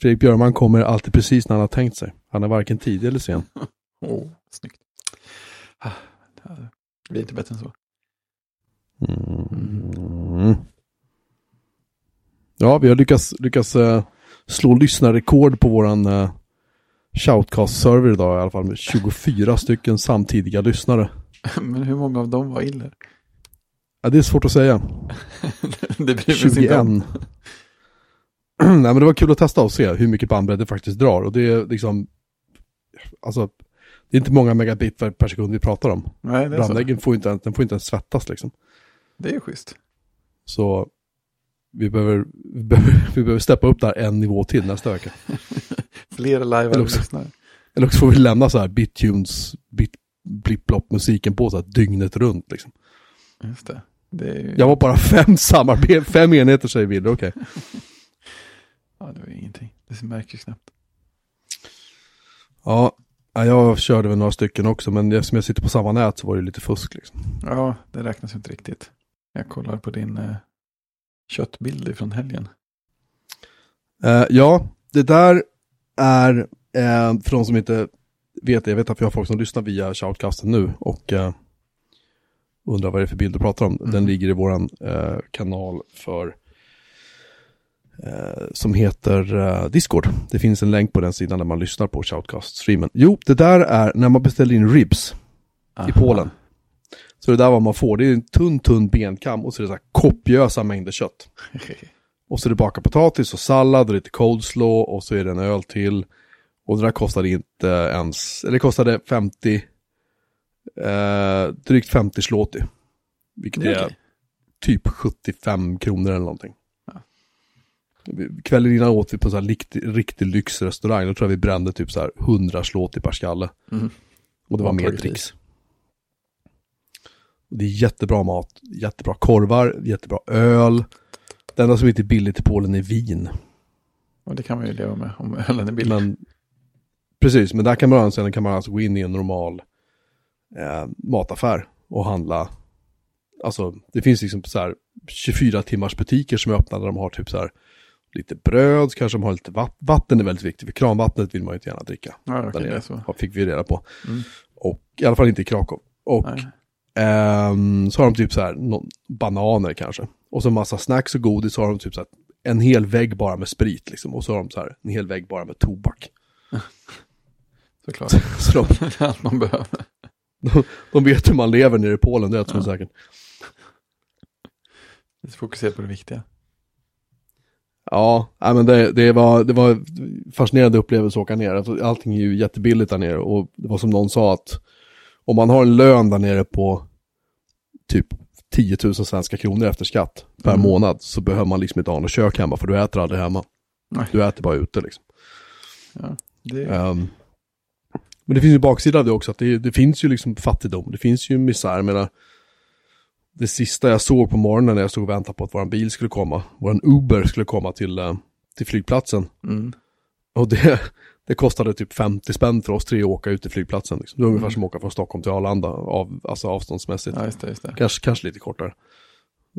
Fredrik Björman kommer alltid precis när han har tänkt sig. Han är varken tidig eller sen. Oh, snyggt. Det blir inte bättre än så. Mm. Ja, vi har lyckats, lyckats uh, slå lyssnarrekord på våran uh, shoutcast-server idag i alla fall med 24 stycken samtidiga lyssnare. Men hur många av dem var iller? Ja, det är svårt att säga. det bryr 21. Nej, men det var kul att testa och se hur mycket bandbredd det faktiskt drar. Och det är liksom, alltså, det är inte många megabit per sekund vi pratar om. Nej, det är Brandäggen får inte, den får inte ens svettas liksom. Det är schysst. Så vi behöver, vi behöver, steppa upp där en nivå till nästa vecka. Fler live eller också, eller också får vi lämna så här bittunes, bit, blipp musiken på så här dygnet runt liksom. Just det. det ju... Jag var bara fem samarbete, fem enheter säger Wille, okej. Okay. ja, det var ingenting. Det märks ju knappt. Ja, jag körde väl några stycken också, men eftersom jag sitter på samma nät så var det lite fusk liksom. Ja, det räknas inte riktigt. Jag kollar på din eh, köttbild från helgen. Uh, ja, det där är, uh, för de som inte vet det, jag vet att vi har folk som lyssnar via shoutcasten nu och uh, undrar vad det är för bild du pratar om. Mm. Den ligger i våran kanal för som heter Discord. Det finns en länk på den sidan där man lyssnar på shoutcast-streamen. Jo, det där är när man beställer in ribs Aha. i Polen. Så det där vad man får, det är en tunn, tunn benkam och så är det så här kopiösa mängder kött. och så är det bakat potatis och sallad och lite coleslaw och så är det en öl till. Och det där kostade inte ens, eller det kostade 50, eh, drygt 50 slåti. Vilket är okay. typ 75 kronor eller någonting. Kvällen innan åt vi på sån här riktig, riktig lyxrestaurang. Då tror jag vi brände typ så här 100 slåti per skalle. Mm. Och det var mer dricks. Det är jättebra mat, jättebra korvar, jättebra öl. Det enda som inte är billigt i Polen är vin. Och det kan man ju leva med om ölen är billig. Men, precis, men där kan man, sen kan man alltså gå in i en normal eh, mataffär och handla. Alltså det finns liksom så här 24 timmars butiker som är öppna där de har typ så här lite bröd, kanske de har lite vatten. Vatten är väldigt viktigt, för kranvattnet vill man ju inte gärna dricka. Ja, okay, där så. fick vi reda på. Mm. Och i alla fall inte i Krakow. Och. Um, så har de typ så här, no, bananer kanske. Och så massa snacks och godis så har de typ så här, en hel vägg bara med sprit liksom. Och så har de så här, en hel vägg bara med tobak. Såklart. så de, det är allt man behöver. De, de, vet hur man lever nere i Polen, det är jag ja. säkert. Fokusera på det viktiga. Ja, men det, det, var, det var fascinerande upplevelse att åka ner. Alltså, allting är ju jättebilligt där nere och det var som någon sa att om man har en lön där nere på typ 10 000 svenska kronor efter skatt per mm. månad så behöver man liksom inte ha något kök hemma för du äter aldrig hemma. Nej. Du äter bara ute liksom. Ja, det... um, men det finns ju baksida av det också, att det, det, finns ju liksom fattigdom, det finns ju misär. Menar, det sista jag såg på morgonen när jag stod och väntade på att vår bil skulle komma, vår Uber skulle komma till, uh, till flygplatsen. Mm. Och det, det kostade typ 50 spänn för oss tre att åka ut till flygplatsen. Liksom. Det är ungefär mm. som att åka från Stockholm till Arlanda, av, alltså avståndsmässigt. Ja, just det, just det. Kanske, kanske lite kortare.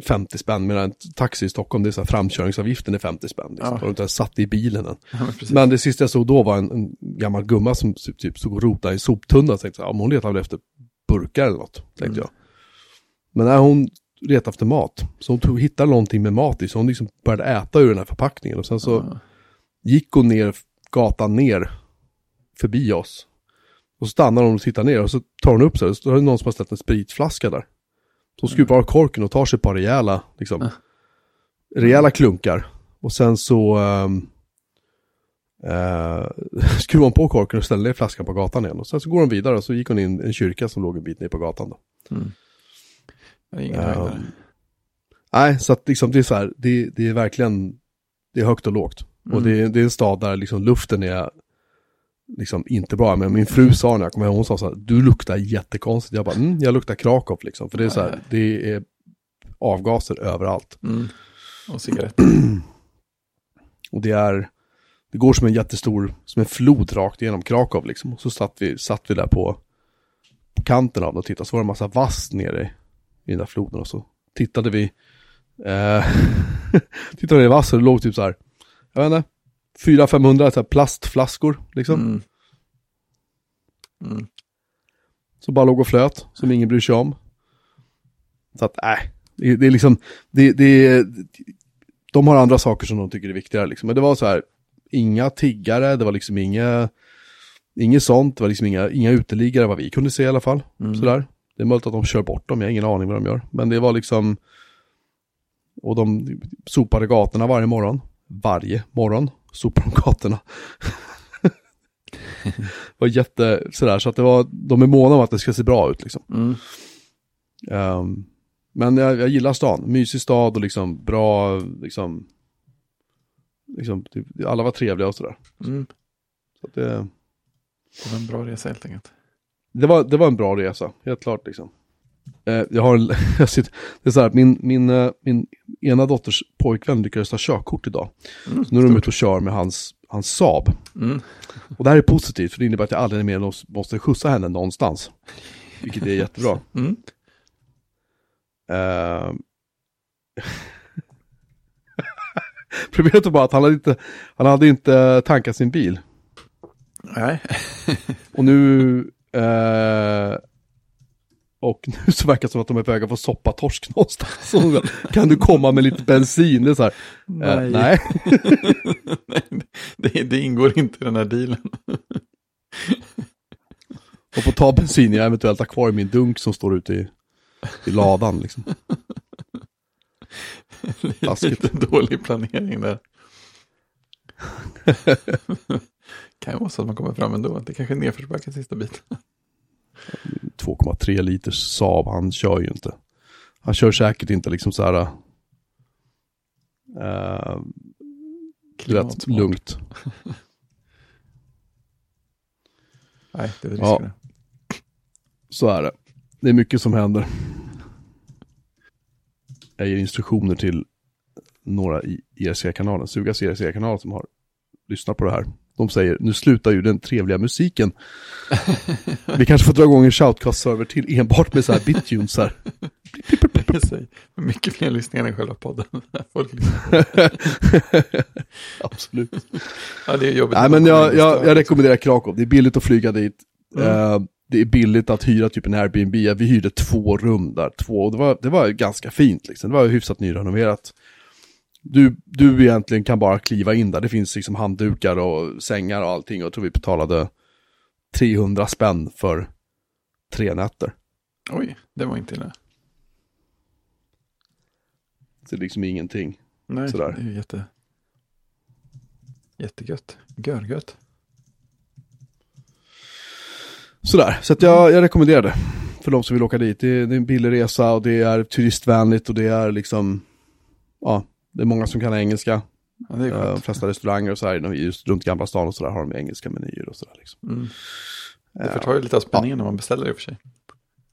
50 spänn, medan en taxi i Stockholm, det är så här, framkörningsavgiften är 50 spänn. Liksom. Ja. Har du inte ens satt i bilen än. Ja, men, men, det sista jag såg då var en, en gammal gumma som typ, typ stod och rotade i soptunnan. Jag tänkte, ja, hon letar väl efter burkar eller något, tänkte mm. jag. Men när hon letade efter mat, så hon tog, hittade någonting med mat i, så hon liksom började äta ur den här förpackningen. Och sen så ja. gick hon ner gatan ner förbi oss. Och så stannar hon och tittar ner och så tar hon upp sig. Så är det någon som har ställt en spritflaska där. Så hon skruvar av korken och tar sig ett par rejäla, liksom, mm. rejäla klunkar. Och sen så um, uh, skruvar hon på korken och ställer ner flaskan på gatan igen. Och sen så går hon vidare och så gick hon in i en kyrka som låg en bit ner på gatan. Då. Mm. Um, nej, så att liksom det är så här, det, det är verkligen, det är högt och lågt. Mm. Och det, det är en stad där liksom luften är liksom inte bra. Men min fru sa när jag kom hem, hon sa så här, du luktar jättekonstigt. Jag bara, mm, jag luktar Krakow liksom. För det är så här, det är avgaser överallt. Mm. Och cigaretter. och det är, det går som en jättestor, som en flod rakt igenom Krakow liksom. Och så satt vi, satt vi där på, på kanten av den och tittade, så var det en massa vass nere i, den där floden. Och så tittade vi, eh, tittade vi i vassen och det låg typ så här, jag vet inte, 400-500 så här plastflaskor liksom. Mm. Mm. Som bara låg och flöt, som ingen bryr sig om. Så att, nej, det, det är liksom, det, det, de har andra saker som de tycker är viktigare liksom. Men det var så här, inga tiggare, det var liksom inga, inget sånt, det var liksom inga, inga uteliggare vad vi kunde se i alla fall. Mm. Sådär. Det är möjligt att de kör bort dem, jag har ingen aning vad de gör. Men det var liksom, och de sopade gatorna varje morgon. Varje morgon sopade de gatorna. det var jätte, sådär, så att det var, de är måna om att det ska se bra ut liksom. Mm. Ehm, men jag, jag gillar stan, mysig stad och liksom bra, liksom, liksom det- alla var trevliga och sådär. Mm. Så det, Det var en bra resa helt enkelt. Det, var, det var en bra resa, helt klart liksom. Eh, jag har en, jag sitter, det är så här, min, min, eh, min ena dotters pojkvän lyckades ta körkort idag. Mm. Så nu är de ute och kör med hans, hans Saab. Mm. Och det här är positivt, för det innebär att jag aldrig mer måste- måste skjutsa henne någonstans. Vilket är jättebra. Mm. Uh... Problemet var bara att han hade inte, han hade inte tankat sin bil. Nej. Och nu... eh, och nu så verkar det som att de är på väg att få soppa torsk någonstans. Så kan du komma med lite bensin? Det är så här, eh, nej. Nej, det, det ingår inte i den här dealen. Och få ta bensin jag eventuellt har kvar i min dunk som står ute i, i ladan liksom. Taskigt. Lite dålig planering där. Kan ju vara så att man kommer fram ändå. Det kanske är nedförsbacke sista biten. 2,3 liters Saab, han kör ju inte. Han kör säkert inte liksom så här... vet, Klimatsmart. lugnt. Nej, det är risk Ja. Så är det. Det är mycket som händer. Jag ger instruktioner till några i ERC-kanalen, Sugas ERC-kanal som har lyssnat på det här. De säger, nu slutar ju den trevliga musiken. Vi kanske får dra igång en shoutcast-server till enbart med så här bittunes här. Mycket fler lyssningar än själva podden. Folk. Absolut. ja, det är jobbigt. Nej men jag, jag, jag rekommenderar Krakow, det är billigt att flyga dit. Mm. Eh, det är billigt att hyra typ en Airbnb, vi hyrde två rum där, två, och det var, det var ganska fint liksom, det var hyfsat nyrenoverat. Du, du egentligen kan bara kliva in där, det finns liksom handdukar och sängar och allting, och jag tror vi betalade 300 spänn för tre nätter. Oj, det var inte illa. Så det är liksom ingenting. Nej, Sådär. det är jätte... Jättegött. Görgött. Sådär, så att jag, jag rekommenderar det. För de som vill åka dit. Det är, det är en billig resa och det är turistvänligt och det är liksom, ja, det är många som kan engelska. Ja, det är Eh, De flesta restauranger och så här, just runt Gamla stan och sådär har de engelska menyer och sådär liksom. Mm. Det Eh, förtar ju lite av spänningen när man beställer i och för sig.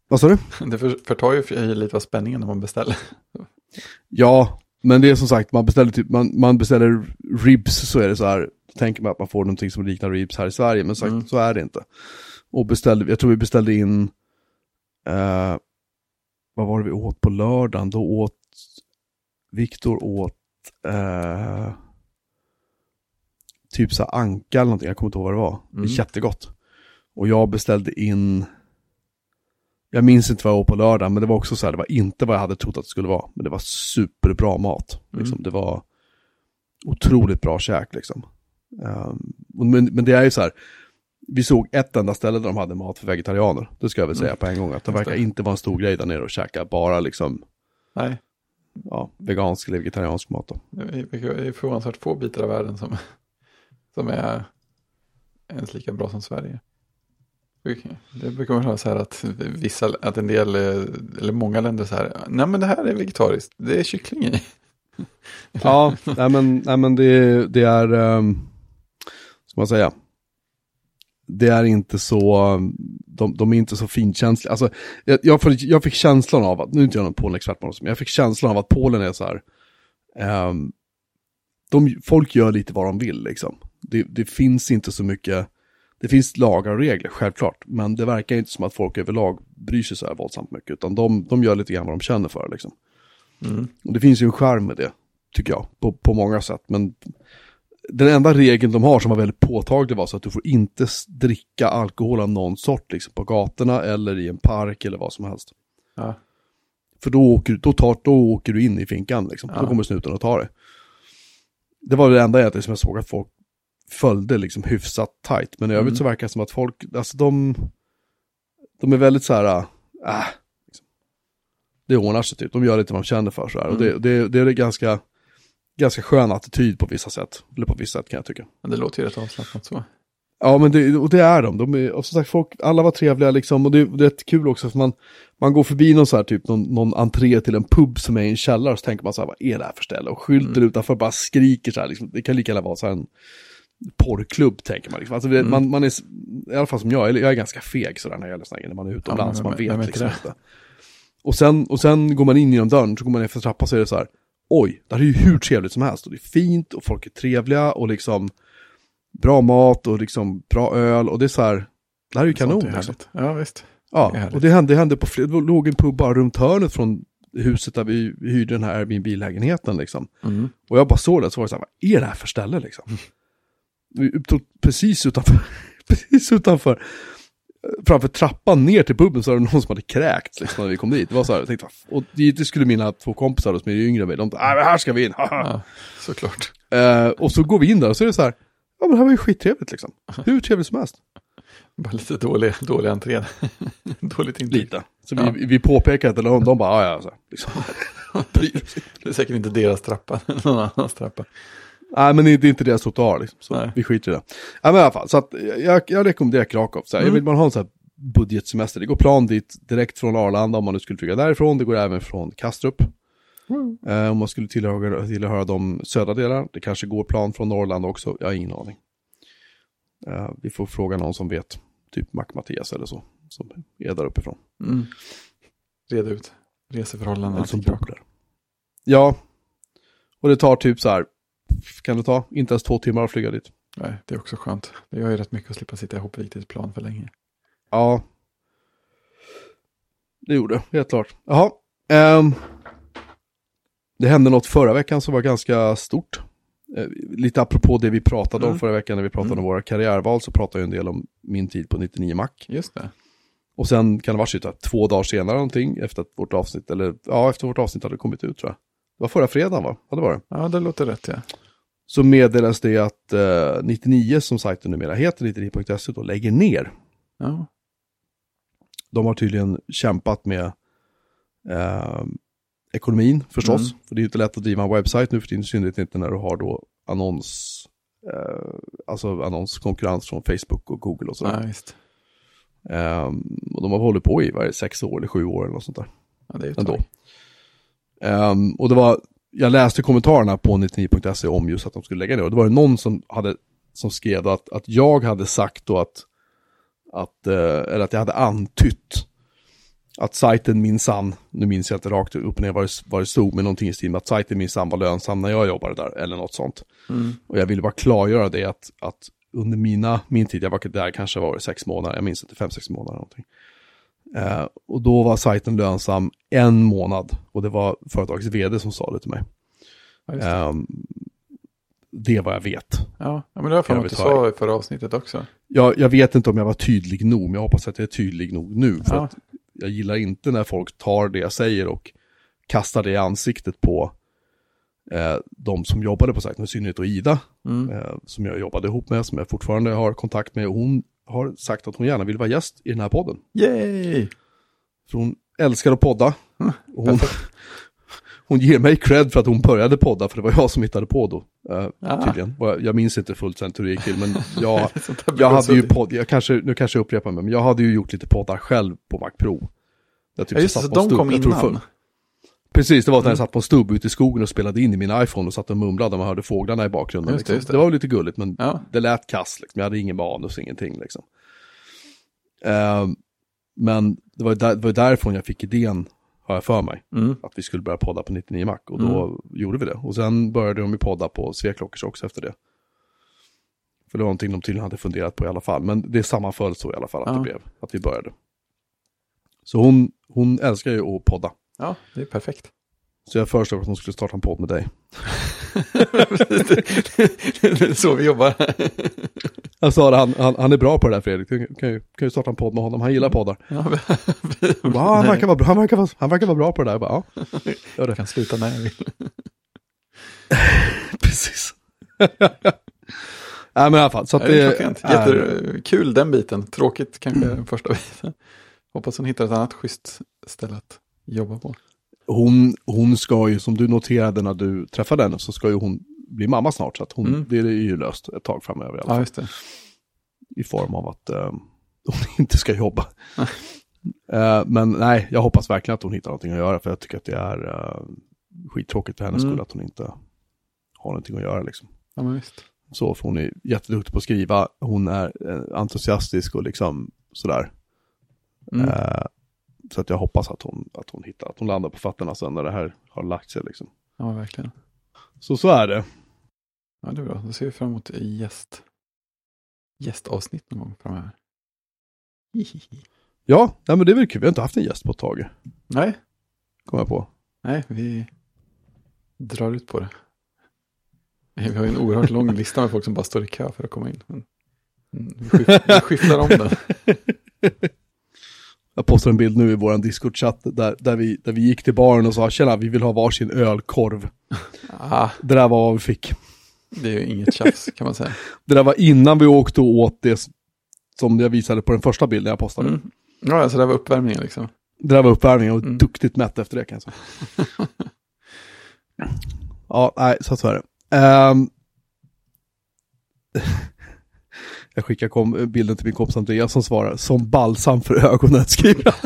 Vad sa du? Det för, förtar ju för lite av spänningen när man beställer. Ja, men det är som sagt, man beställer, typ, man, man beställer ribs så är det så här, tänker man att man får någonting som liknar ribs här i Sverige, men sagt, Mm. så är det inte. Och beställde, jag tror vi beställde in, eh, vad var det vi åt på lördagen? Då åt, Viktor åt, eh, typ så anka eller någonting, jag kommer inte ihåg vad det var. Det Mm. är jättegott. Och jag beställde in, jag minns inte vad jag åt på lördag, men det var också så här, det var inte vad jag hade trott att det skulle vara. Men det var superbra mat. Liksom. Mm. Det var otroligt bra käk liksom. Och men, men det är ju så här, vi såg ett enda ställe där de hade mat för vegetarianer. Det ska jag väl säga Mm. på en gång, att det verkar det. inte vara en stor grej där nere att käka bara liksom, Nej, ja, vegansk eller vegetariansk mat då. det är förvånansvärt få bitar av världen som, som är ens lika bra som Sverige. Det brukar man höra så här att vissa, att en del, eh, eller många länder så här, nej men det här är vegetariskt, det är kyckling i. Ja, nej men, nej men det, det är, um, ska man säga, det är inte så, de, de är inte så finkänsliga. Alltså, jag, jag, får, jag fick känslan av att, nu är inte jag någon Polen-expert men jag fick känslan av att Polen är så här, ehm, de, folk gör lite vad de vill liksom. Det, det finns inte så mycket, det finns lagar och regler, självklart, men det verkar inte som att folk överlag bryr sig så här våldsamt mycket, utan de, de gör lite grann vad de känner för liksom. Mm. Och det finns ju en charm med det, tycker jag, på, på många sätt. Men den enda regeln de har som var väldigt påtaglig var så att du får inte dricka alkohol av någon sort liksom på gatorna eller i en park eller vad som helst. Ja. För då åker, då, tar, då åker du in i finkan liksom. Ja. Då kommer snuten och tar det. Det var det enda egentligen som jag såg att folk följde liksom hyfsat tight. Men i övrigt Mm. så verkar det som att folk, alltså de, de är väldigt så här, äh, liksom. det ordnar sig typ. De gör lite vad de känner för så här. Och det, Mm. det, det är en ganska, ganska skön attityd på vissa sätt. Eller på vissa sätt kan jag tycka. Men det låter ju rätt avslappnat så. Ja, men det, och det är de. de är, och som sagt, folk, alla var trevliga liksom. Och det, det är rätt kul också, för man, man går förbi någon så här, typ någon, någon entré till en pub som är i en källare, och så tänker man så här, vad är det här för ställe? Och skylten Mm. utanför bara skriker så här, liksom. det kan lika gärna vara så här en porrklubb, tänker man. Liksom. Alltså, Mm. man, man är, i alla fall som jag, jag är ganska feg sådär när jag gäller här, när man är utomlands, men- man vet men liksom inte inte. Och sen, och sen går man in genom dörren, så går man ner för trappan så är det så här, oj, det här är ju hur trevligt som helst. Och det är fint och folk är trevliga och liksom bra mat och liksom bra öl och det är så här, det här är ju kanon. Är Liksom. Ja, visst. Det Ja, härligt. och det hände, det hände på flera, det låg en pub bara runt hörnet från huset där vi hyrde den här Airbnb-lägenheten liksom. Mm. Och jag bara såg det så var det så här, vad är det här för ställe liksom? Vi upptog precis utanför, precis utanför, framför trappan ner till puben så var det någon som hade kräkt liksom, när vi kom dit. Det var så här, jag tänkte, och dit skulle mina två kompisar då, som är yngre än mig, de men här ska vi in, haha." Ja, såklart. Eh, och så går vi in där och så är det så här, ja men det här var ju skittrevligt liksom. Hur trevligt som helst. Bara lite dålig, dålig entré. Dåligt intryck. Lite. Så Ja. vi, vi påpekar att de, de bara, ja ja, så liksom. Det är säkert inte deras trappa, någon annans trappa. Nej men det är inte deras trottoar liksom. Så Nej. vi skiter i det. Ja men i alla fall, så att jag, jag rekommenderar Krakow. Så här, Mm. Vill bara ha en sån här budgetsemester. Det går plan dit direkt från Arlanda om man nu skulle flyga därifrån. Det går även från Kastrup. Eh, om man skulle tillhöra, tillhöra de södra delarna. Det kanske går plan från Norrland också. Jag har ingen aning. Eh, vi får fråga någon som vet. Typ Mac-Mattias eller så. Som är där uppifrån. Mm. Reda ut reseförhållandena till Krakow. Ja. Och det tar typ så här. Kan det ta? Inte ens två timmar att flyga dit. Nej, det är också skönt. Det gör ju rätt mycket att slippa sitta ihop till ett plan för länge. Ja. Det gjorde det, helt klart. Jaha. ehm, det hände något förra veckan som var ganska stort. Eh, lite apropå det vi pratade om Mm. förra veckan när vi pratade Mm. om våra karriärval så pratade jag en del om min tid på 99 Mac. Just det. Och sen kan det vara att två dagar senare någonting efter att vårt avsnitt, eller ja, efter vårt avsnitt hade kommit ut tror jag. Det var förra fredagen va? Ja, det var det. Ja, det låter rätt ja. Så meddelas det att eh, 99 som sajten numera heter, 99.se, då lägger ner. Ja, de har tydligen kämpat med eh, ekonomin förstås. Mm. För det är ju inte lätt att driva en webbsajt nu för tiden, i synnerhet inte när du har då annons, eh, alltså annonskonkurrens från Facebook och Google och sådär. ja visst. Eh, och de har hållit på i vad sex år eller sju år eller något sånt där. Ja, det är ju Ändå. Ehm, och det var, jag läste kommentarerna på 99.se om just att de skulle lägga ner. Och det var det någon som, hade, som skrev att, att jag hade sagt då att, att, eh, eller att jag hade antytt att sajten minsann, nu minns jag inte rakt upp och ner vad det, vad det stod, men någonting i stil med att sajten minsann var lönsam när jag jobbade där, eller något sånt. Mm. Och jag ville bara klargöra det att, att under mina, min tid, jag var där kanske var sex månader, jag minns inte, fem, sex månader någonting. Eh, och då var sajten lönsam en månad och det var företagets vd som sa det till mig. Ja, det. Ehm, det är vad jag vet. ja, men det har jag att du sa i förra avsnittet också. Jag, jag vet inte om jag var tydlig nog, men jag hoppas att jag är tydlig nog nu. För Ja. att jag gillar inte när folk tar det jag säger och kastar det i ansiktet på eh, de som jobbade på sajten, i synnerhet då Ida, Mm. eh, som jag jobbade ihop med, som jag fortfarande har kontakt med. Och hon har sagt att hon gärna vill vara gäst i den här podden. Yay! För hon älskar att podda. Mm, hon, hon ger mig cred för att hon började podda, för det var jag som hittade på då. Ah. Tydligen. Jag, minns inte fullt sen hur det gick till, men jag, jag hade ju podd, jag kanske, nu kanske jag upprepar mig, men jag hade ju gjort lite poddar själv på Mac Pro. Jag typ Ja, just det, så de kom jag innan. Precis, det var när jag Mm. satt på en stubb ute i skogen och spelade in i min iPhone och satt och mumlade och man hörde fåglarna i bakgrunden. Just det, liksom. just det. det var lite gulligt, men Ja, det lät kass, liksom. jag hade ingen manus, ingenting liksom. Ehm, men det var, där, det var därifrån jag fick idén, har jag för mig, mm. att vi skulle börja podda på 99 Mac. Och då gjorde vi det. Och sen började de ju podda på Sveklockers också efter det. För det var någonting de tydligen hade funderat på i alla fall. Men det sammanföll så i alla fall att Ja. det blev, att vi började. Så hon, hon älskar ju att podda. Ja, det är perfekt. Så jag föreslog att hon skulle starta en podd med dig. det är så vi jobbar. Jag sa det, han, han, han är bra på det där Fredrik, du kan ju, kan ju starta en podd med honom, han gillar poddar. Ja, bara, "Ja, han, verkar vara, bra- han, verkar vara, han verkar vara bra på det där. Jag bara, ja, gör det. kan sluta när jag vill. Precis. Nej men i alla fall, så att Det det är, Jättekul den biten. Tråkigt kanske den första biten. Hoppas hon hittar ett annat schysst ställe att jobba på. hon, hon ska ju, som du noterade när du träffade henne, så ska ju hon bli mamma snart. Så att hon, Mm. det är ju löst ett tag framöver i alla fall. I form av att eh, hon inte ska jobba. Eh, men nej, jag hoppas verkligen att hon hittar någonting att göra, för jag tycker att det är uh, skittråkigt för hennes Mm. skull att hon inte har någonting att göra liksom. Ja, men visst. Så, för hon är jätteduktig på att skriva, hon är eh, entusiastisk och liksom sådär. Mm. Eh, så att jag hoppas att hon, att hon hittar, att hon landar på fötterna sen när det här har lagt sig liksom. Ja, verkligen. Så så är det. Ja, det är bra. Då ser vi fram emot gäst, gästavsnitt någon gång framöver. Ja, nej, men det är väl kul, vi har inte haft en gäst på ett tag, Nej, kom jag på. nej, vi drar ut på det. Vi har ju en oerhört lång lista med folk som bara står i kö för att komma in. Men mm, vi, skift, vi skiftar om den. Jag postar en bild nu i våran Discord-chatt där, där, vi, där vi gick till baren och sa tjena, vi vill ha varsin ölkorv. Ah, Det där var vad vi fick. det är ju inget tjafs kan man säga. Det där var innan vi åkte och åt det som jag visade på den första bilden jag postade. Mm. Ja, alltså det var uppvärmningen liksom. Det där var uppvärmningen och Mm. duktigt mätt efter det kan jag säga. ja, nej, så så är det. Ehm, jag skickar kom, bilden till min kompis Andreas som svarar, som balsam för ögonen skriver.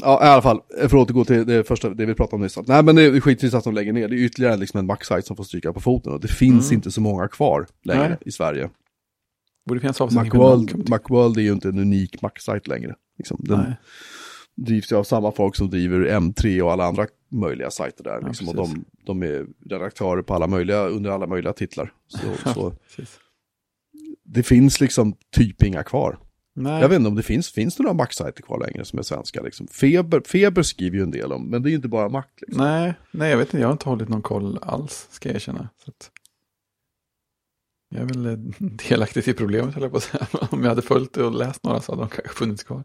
Ja, i alla fall, för att återgå till det första, det vi pratade om nyss. Nej, men det är skittrist att de lägger ner. Det är ytterligare liksom en Mac-site som får stryka på foten. Och det finns Mm. inte så många kvar längre Nej. i Sverige. Borde finnas Macworld. Macworld är ju inte en unik Mac-site längre. Liksom, den Nej. Drivs ju av samma folk som driver M3 och alla andra möjliga sajter där. Ja, Liksom, och de, de är redaktörer på alla möjliga, under alla möjliga titlar. Så, så det finns liksom typ inga kvar. Nej. Jag vet inte om det finns, finns det några Mac-sajter kvar längre som är svenska? Liksom. Feber, Feber skriver ju en del om, men det är ju inte bara Mac. Liksom. Nej, nej, jag vet inte. Jag har inte hållit någon koll alls, ska jag erkänna. Att jag är väl eh, delaktig i problemet, höll jag på att säga. Om jag hade följt och läst några så hade de kanske funnits kvar.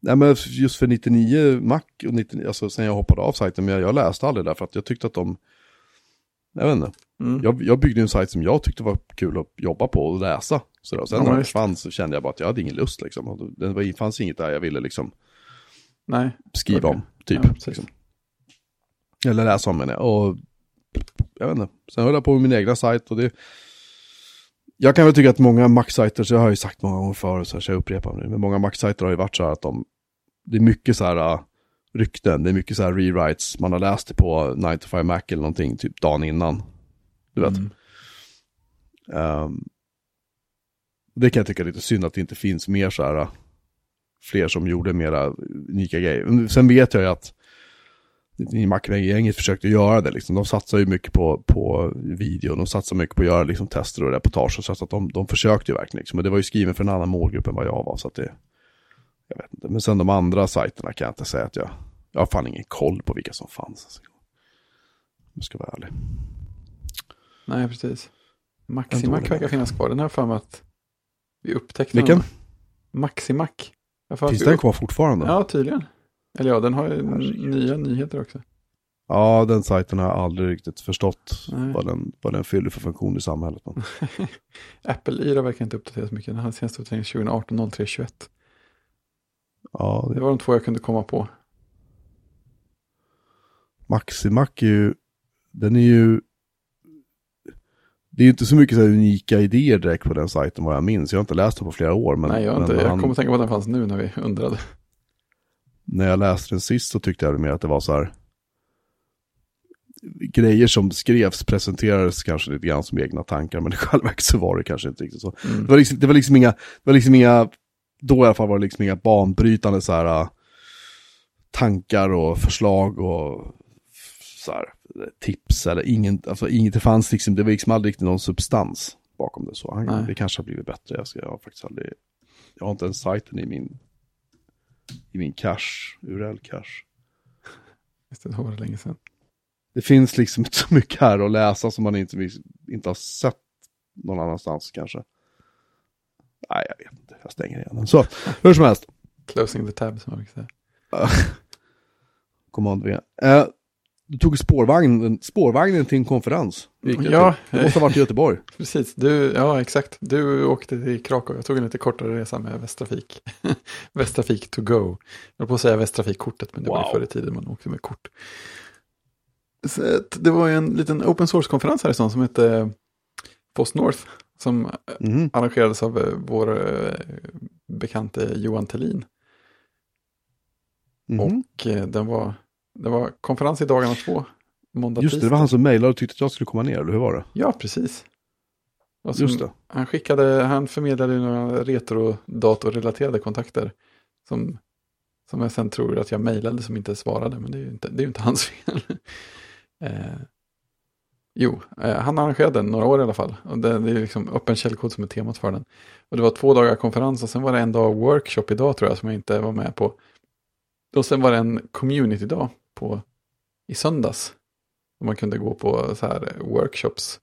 Nej men just för 99 Mac och 99, alltså sen jag hoppade av sajten, men jag, jag läste aldrig där för att jag tyckte att de, jag vet inte, Mm. jag, jag byggde en sajt som jag tyckte var kul att jobba på och läsa. Så då, sen Ja, när den försvann så kände jag bara att jag hade ingen lust liksom. Det fanns inget där jag ville liksom Nej, skriva Okej. om, typ. Ja, liksom. Eller läsa om menar jag. Och jag vet inte, sen höll jag på med min egna sajt och det jag kan väl tycka att många Mac-sajter, så jag har ju sagt många gånger förut, så här, så jag upprepar nu, men många Mac-sajter har ju varit så här att de, det är mycket så här uh, rykten, det är mycket så här rewrites, man har läst det på 9 to 5 Mac eller någonting, typ dagen innan. Du vet. Mm. Ehm, det kan jag tycka är lite synd att det inte finns mer så här, uh, fler som gjorde mera unika grejer. Sen vet jag ju att i Macragänget försökte göra det. Liksom. De satsar ju mycket på, på video, de satsar mycket på att göra liksom, tester och reportage. Så att de, de försökte ju verkligen. Liksom. Men det var ju skriven för en annan målgrupp än vad jag var. Så att det, jag vet inte. Men sen de andra sajterna kan jag inte säga att jag, jag har fan ingen koll på vilka som fanns. Alltså. Om jag ska vara ärlig. Nej, precis. Maximac verkar finnas kvar. Den här för mig att vi upptäckte. Vilken? Maximac. Finns den kvar fortfarande? Ja, tydligen. Eller ja, den har ju nya nyheter också. den sajten har jag aldrig riktigt förstått Nej. vad den, vad den fyller för funktion i samhället. Apple Yra verkar inte uppdateras mycket. Den hade senaste uppdateringen 2018 03 21. Ja, Det det, var de två jag kunde komma på. Maximac är ju, den är ju, det är ju inte så mycket så här unika idéer direkt på den sajten vad jag minns. Jag har inte läst den på flera år. Men, Nej, jag, har inte, men jag han- kommer tänka på att den fanns nu när vi undrade. När jag läste den sist så tyckte jag mer att det var så här grejer som skrevs presenterades kanske lite grann som egna tankar, men i själva verket så var det kanske inte riktigt så. Mm. Det var liksom, det var liksom inga, det var liksom inga, då i alla fall var det liksom inga banbrytande så här tankar och förslag och så här, tips eller ingen, alltså inget, det fanns liksom, det var liksom aldrig riktigt någon substans bakom det så. Han, det kanske har blivit bättre, jag, ska, jag har faktiskt aldrig, jag har inte ens sajten i min, i min cache, URL-cache. Det, var det länge sedan. Det finns liksom inte så mycket här att läsa som man inte, inte har sett någon annanstans kanske. Nej, jag vet inte. Jag stänger igen den. Så, hur som helst. Closing the tab som man brukar säga. Command V. Eh, du tog spårvagnen, spårvagnen till en konferens. Ja. Det måste ha varit i Göteborg. Precis, du, ja exakt. Du åkte till Krakow. Jag tog en lite kortare resa med Västtrafik. Västtrafik to go. Jag höll på att säga Västtrafikkortet, men det wow. var förr i tiden man åkte med kort. Så det var en liten open source-konferens här i stan som hette Post North. Som mm. arrangerades av eh, vår eh, bekante Johan Tellin. Mm. Och eh, den var, det var konferens i dagarna två. Måndag, Just det, det var han som mejlade och tyckte att jag skulle komma ner, eller hur var det? Ja, precis. Som, Just det. Han skickade, han förmedlade några retro-datorrelaterade kontakter. Som, som jag sen tror att jag mejlade som inte svarade, men det är ju inte, det är inte hans fel. eh, jo, eh, han arrangerade den några år i alla fall. Och det, det är liksom öppen källkod som är temat för den. Och det var två dagar konferens och sen var det en dag workshop idag tror jag som jag inte var med på. Och sen var det en community-dag på, i söndags. Man kunde gå på så här workshops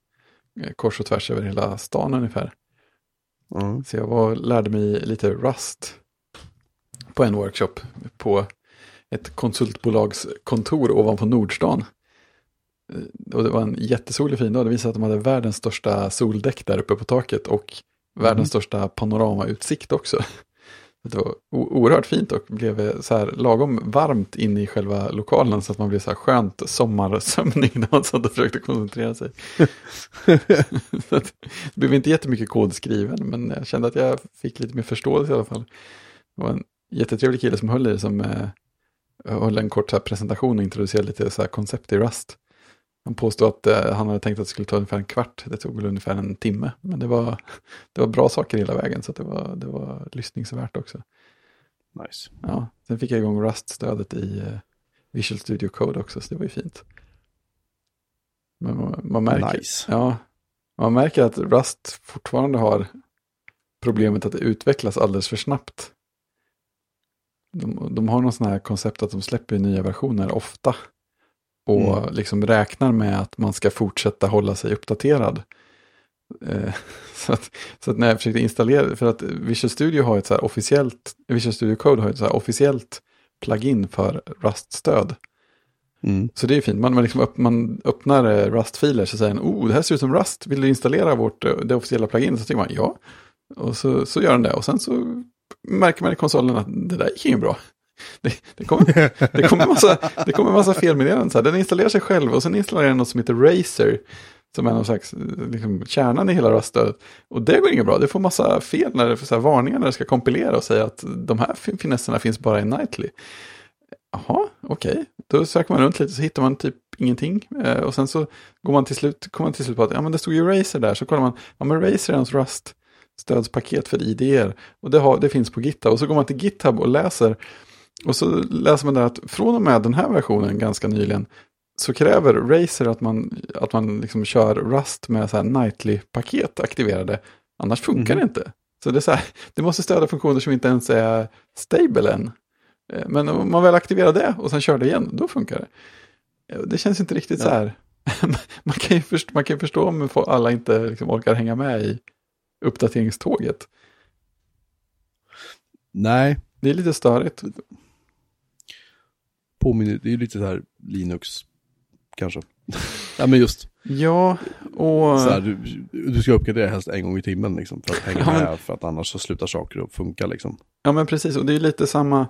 eh, kors och tvärs över hela stan ungefär. Mm. Så jag var, lärde mig lite Rust på en workshop på ett konsultbolags kontor ovanpå Nordstan. Eh, och det var en jättesolig fin dag. Det visade att de hade världens största soldäck där uppe på taket och mm. världens största panoramautsikt också. Det var oerhört fint och blev så här lagom varmt inne i själva lokalen så att man blev så här skönt sommarsömning när man satt och försökte koncentrera sig. så att, det blev inte jättemycket kod skriven men jag kände att jag fick lite mer förståelse i alla fall. Det var en jättetrevlig kille som höll i det som eh, höll en kort presentation och introducerade lite så här koncept i Rust. Han påstod att eh, han hade tänkt att det skulle ta ungefär en kvart. Det tog väl ungefär en timme. Men det var, det var bra saker hela vägen så det var, det var lyssningsvärt också. Nice. Ja, sen fick jag igång Rust-stödet i eh, Visual Studio Code också så det var ju fint. Men man, man märker, nice. ja, man märker att Rust fortfarande har problemet att det utvecklas alldeles för snabbt. De, de har någon sån här koncept att de släpper nya versioner ofta och mm. liksom räknar med att man ska fortsätta hålla sig uppdaterad. Eh, så, att, så att när jag försökte installera, för att Visual Studio har ett så officiellt, Visual Studio Code har ett så officiellt plugin för Rust-stöd. Mm. Så det är fint, man, man, liksom upp, man öppnar eh, Rust-filer så säger den, oh det här ser ut som Rust, vill du installera vårt, eh, det officiella plugin? Så tycker man ja, och så, så gör den det och sen så märker man i konsolen att det där gick ju bra. Det, det, kommer, det, kommer massa, det kommer massa felmeddelanden. Den installerar sig själv och sen installerar den något som heter Razer. Som är någon slags liksom, kärnan i hela röststödet. Och det går inget bra. Det får massa fel när det får så här varningar när det ska kompilera och säga att de här finesserna finns bara i Nightly. Jaha, okej. Okay. Då söker man runt lite så hittar man typ ingenting. Eh, och sen så går man till slut, kommer man till slut på att ja, men det stod ju Razer där. Så kollar man, ja men Razer är ens Rust stödspaket för IDR. Och det, har, det finns på GitHub. Och så går man till GitHub och läser och så läser man där att från och med den här versionen ganska nyligen så kräver Razer att man, att man liksom kör Rust med så här nightly-paket aktiverade. Annars funkar mm. det inte. Så det, är så här, det måste stödja funktioner som inte ens är stable än. Eh, men om man väl aktiverar det och sen kör det igen, då funkar det. Eh, det känns inte riktigt ja. så här. man, kan ju förstå, man kan förstå om alla inte liksom orkar hänga med i uppdateringståget. Nej. Det är lite störigt påminner, det är ju lite så här Linux, kanske. ja men just. Ja, och... Så här, du, du ska uppgradera helst en gång i timmen liksom, för att hänga ja, med, för att annars så slutar saker att funka liksom. Ja men precis, och det är lite samma,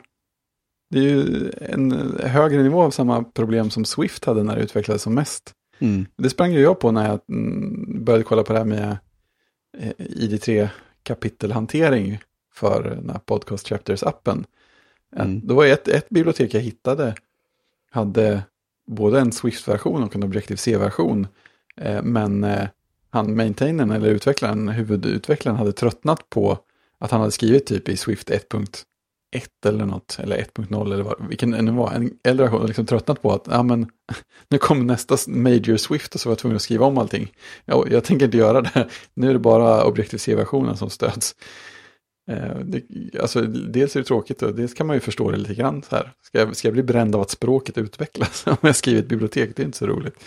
det är ju en högre nivå av samma problem som Swift hade när det utvecklades som mest. Mm. Det sprang ju jag på när jag mm, började kolla på det här med eh, ID3 kapitelhantering för den här Podcast Chapters-appen. Mm. Då var ett, ett bibliotek jag hittade hade både en Swift-version och en Objective-C-version. Eh, men eh, han, maintainern eller utvecklaren, huvudutvecklaren hade tröttnat på att han hade skrivit typ i Swift 1.1 eller något, eller 1.0 eller vad, vilken det nu var, en äldre version, liksom tröttnat på att, ja men, nu kommer nästa Major Swift och så var jag tvungen att skriva om allting. Jag, jag tänker inte göra det, nu är det bara Objective-C-versionen som stöds. Eh, det, alltså, dels är det tråkigt och dels kan man ju förstå det lite grann. Så här. Ska, jag, ska jag bli bränd av att språket utvecklas om jag skriver ett bibliotek? Det är inte så roligt.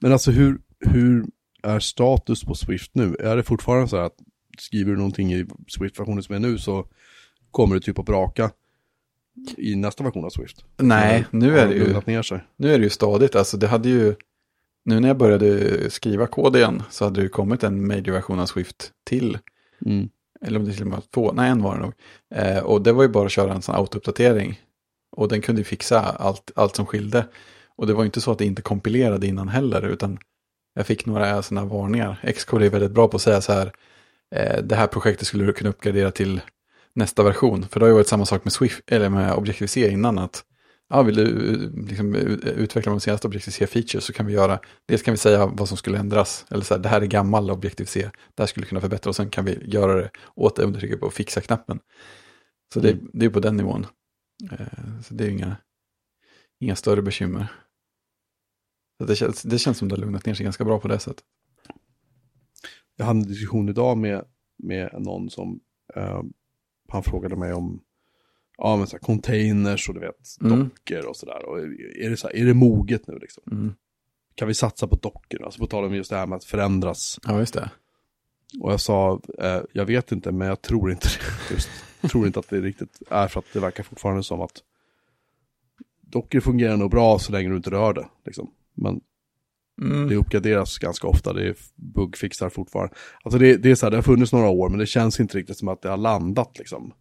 Men alltså hur, hur är status på Swift nu? Är det fortfarande så här att skriver du någonting i Swift-versionen som är nu så kommer det typ att braka i nästa version av Swift? Nej, nu är det ju, nu är det ju stadigt. Alltså det hade ju, nu när jag började skriva kod igen så hade det ju kommit en major-version av Swift till. Mm. Eller om det till och med var två, nej en var det nog. Eh, och det var ju bara att köra en sån autouppdatering. Och den kunde ju fixa allt, allt som skilde. Och det var ju inte så att det inte kompilerade innan heller, utan jag fick några sådana varningar. Xcode är väldigt bra på att säga så här, eh, det här projektet skulle du kunna uppgradera till nästa version. För det har ju varit samma sak med Swift, eller med Objective-C innan, att ja, vill du liksom, utveckla de senaste Objective-C-features så kan vi göra, dels kan vi säga vad som skulle ändras, eller så här, det här är gammal Objective-C, det här skulle kunna förbättra och sen kan vi göra det åt det om du trycker på fixa-knappen. Så det, Mm. det är på den nivån. Eh, Så det är inga, inga större bekymmer. Så det, känns, det känns som det har lugnat ner sig ganska bra på det sättet. Jag hade en diskussion idag med, med någon som, eh, han frågade mig om, ja men så här, containers och du vet, Mm. dockor och sådär. Och är det så här, är det moget nu liksom? Mm. Kan vi satsa på dockor? Alltså på tal om just det här med att förändras. Ja, just det. Och jag sa, eh, jag vet inte men jag tror inte. Just, tror inte att det riktigt är för att det verkar fortfarande som att dockor fungerar nog bra så länge du inte rör det. Liksom. Men Mm. det uppgraderas ganska ofta, det är bugfixar fortfarande. Alltså det, det är så här, det har funnits några år men det känns inte riktigt som att det har landat liksom.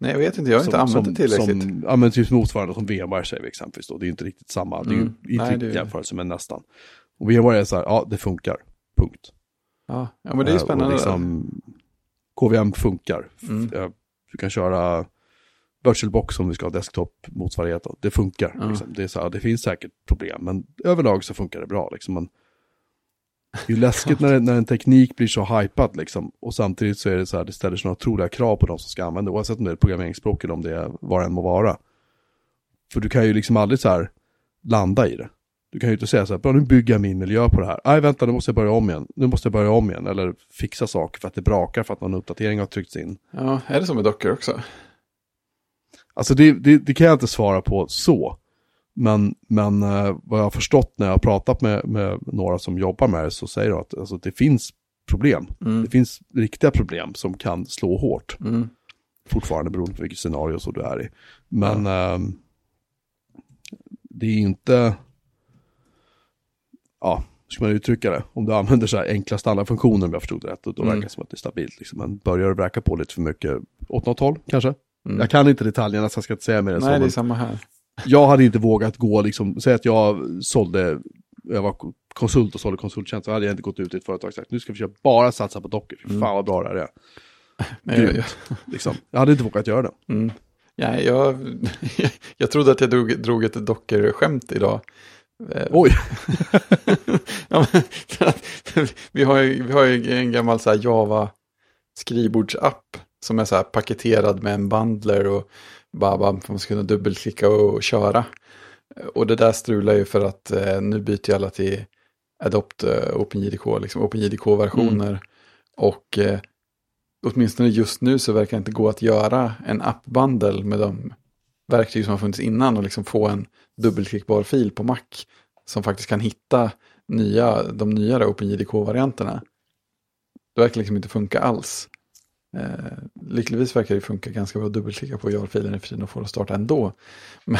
Nej, jag vet inte, jag har inte använt det tillräckligt. Som, ja men typ motsvarande som VMware säger vi exempelvis då, det är inte riktigt samma, det är ju Mm. inte Nej, riktigt jämförelse men nästan. Och VMware är så här, ja det funkar, punkt. Ja, ja men det är ju Eh, spännande. Och liksom, KVM funkar. Mm. Eh, Du kan köra VirtualBox om vi ska ha desktop-motsvarighet. Det funkar. Ja. Liksom. Det, är så här, det finns säkert problem, men överlag så funkar det bra. Liksom. Men det är läskigt när, när en teknik blir så hypad liksom. Och samtidigt så är det så här, det ställer sådana otroliga krav på de som ska använda det. Oavsett om det är programmeringsspråk eller om det är vad det än må vara. För du kan ju liksom aldrig så här landa i det. Du kan ju inte säga så här, bra nu bygger jag min miljö på det här. Nej vänta, nu måste jag börja om igen. Nu måste jag börja om igen. Eller fixa saker för att det brakar för att någon uppdatering har tryckts in. Ja, är det som med dockor också? Alltså det, det, det kan jag inte svara på så. Men, men eh, vad jag har förstått när jag har pratat med, med några som jobbar med det så säger de att alltså, det finns problem. Mm. Det finns riktiga problem som kan slå hårt. Mm. Fortfarande beroende på vilket scenario så du är i. Men ehm, det är inte, ja, hur ska man uttrycka det? Om du använder så här enkla standardfunktioner om jag förstod det rätt, då, då Mm. verkar det som att det är stabilt. Liksom. Men börjar du vräka på lite för mycket åt något håll kanske? Mm. Jag kan inte detaljerna så jag ska inte säga mer än så. Nej, det är samma här. Jag hade inte vågat gå, liksom, säg att jag sålde, jag var konsult och sålde konsulttjänst, så hade jag inte gått ut i ett företag och sagt nu ska vi köra bara satsa på dockor, fy fan vad bra det här är. Nej, jag, jag, Grymt. Liksom. Jag hade inte vågat göra det. mm. ja, jag, jag trodde att jag drog, drog ett dockerskämt idag. Eh, Oj, ja, men, vi, har ju, vi har ju en gammal så Java skrivbordsapp som är så här paketerad med en bundler och bara för man ska kunna dubbelklicka och, köra. Och det där strular ju för att eh, nu byter alla till Adopt eh, OpenJDK, liksom OpenJDK-versioner. Och eh, åtminstone just nu så verkar det inte gå att göra en app-bundle med de verktyg som har funnits innan och liksom få en dubbelklickbar fil på Mac som faktiskt kan hitta nya, de nyare OpenJDK-varianterna. Det verkar liksom inte funka alls. Eh, lyckligtvis verkar det funka ganska bra att dubbelklicka på jar-filen i och och få det att starta ändå. Men,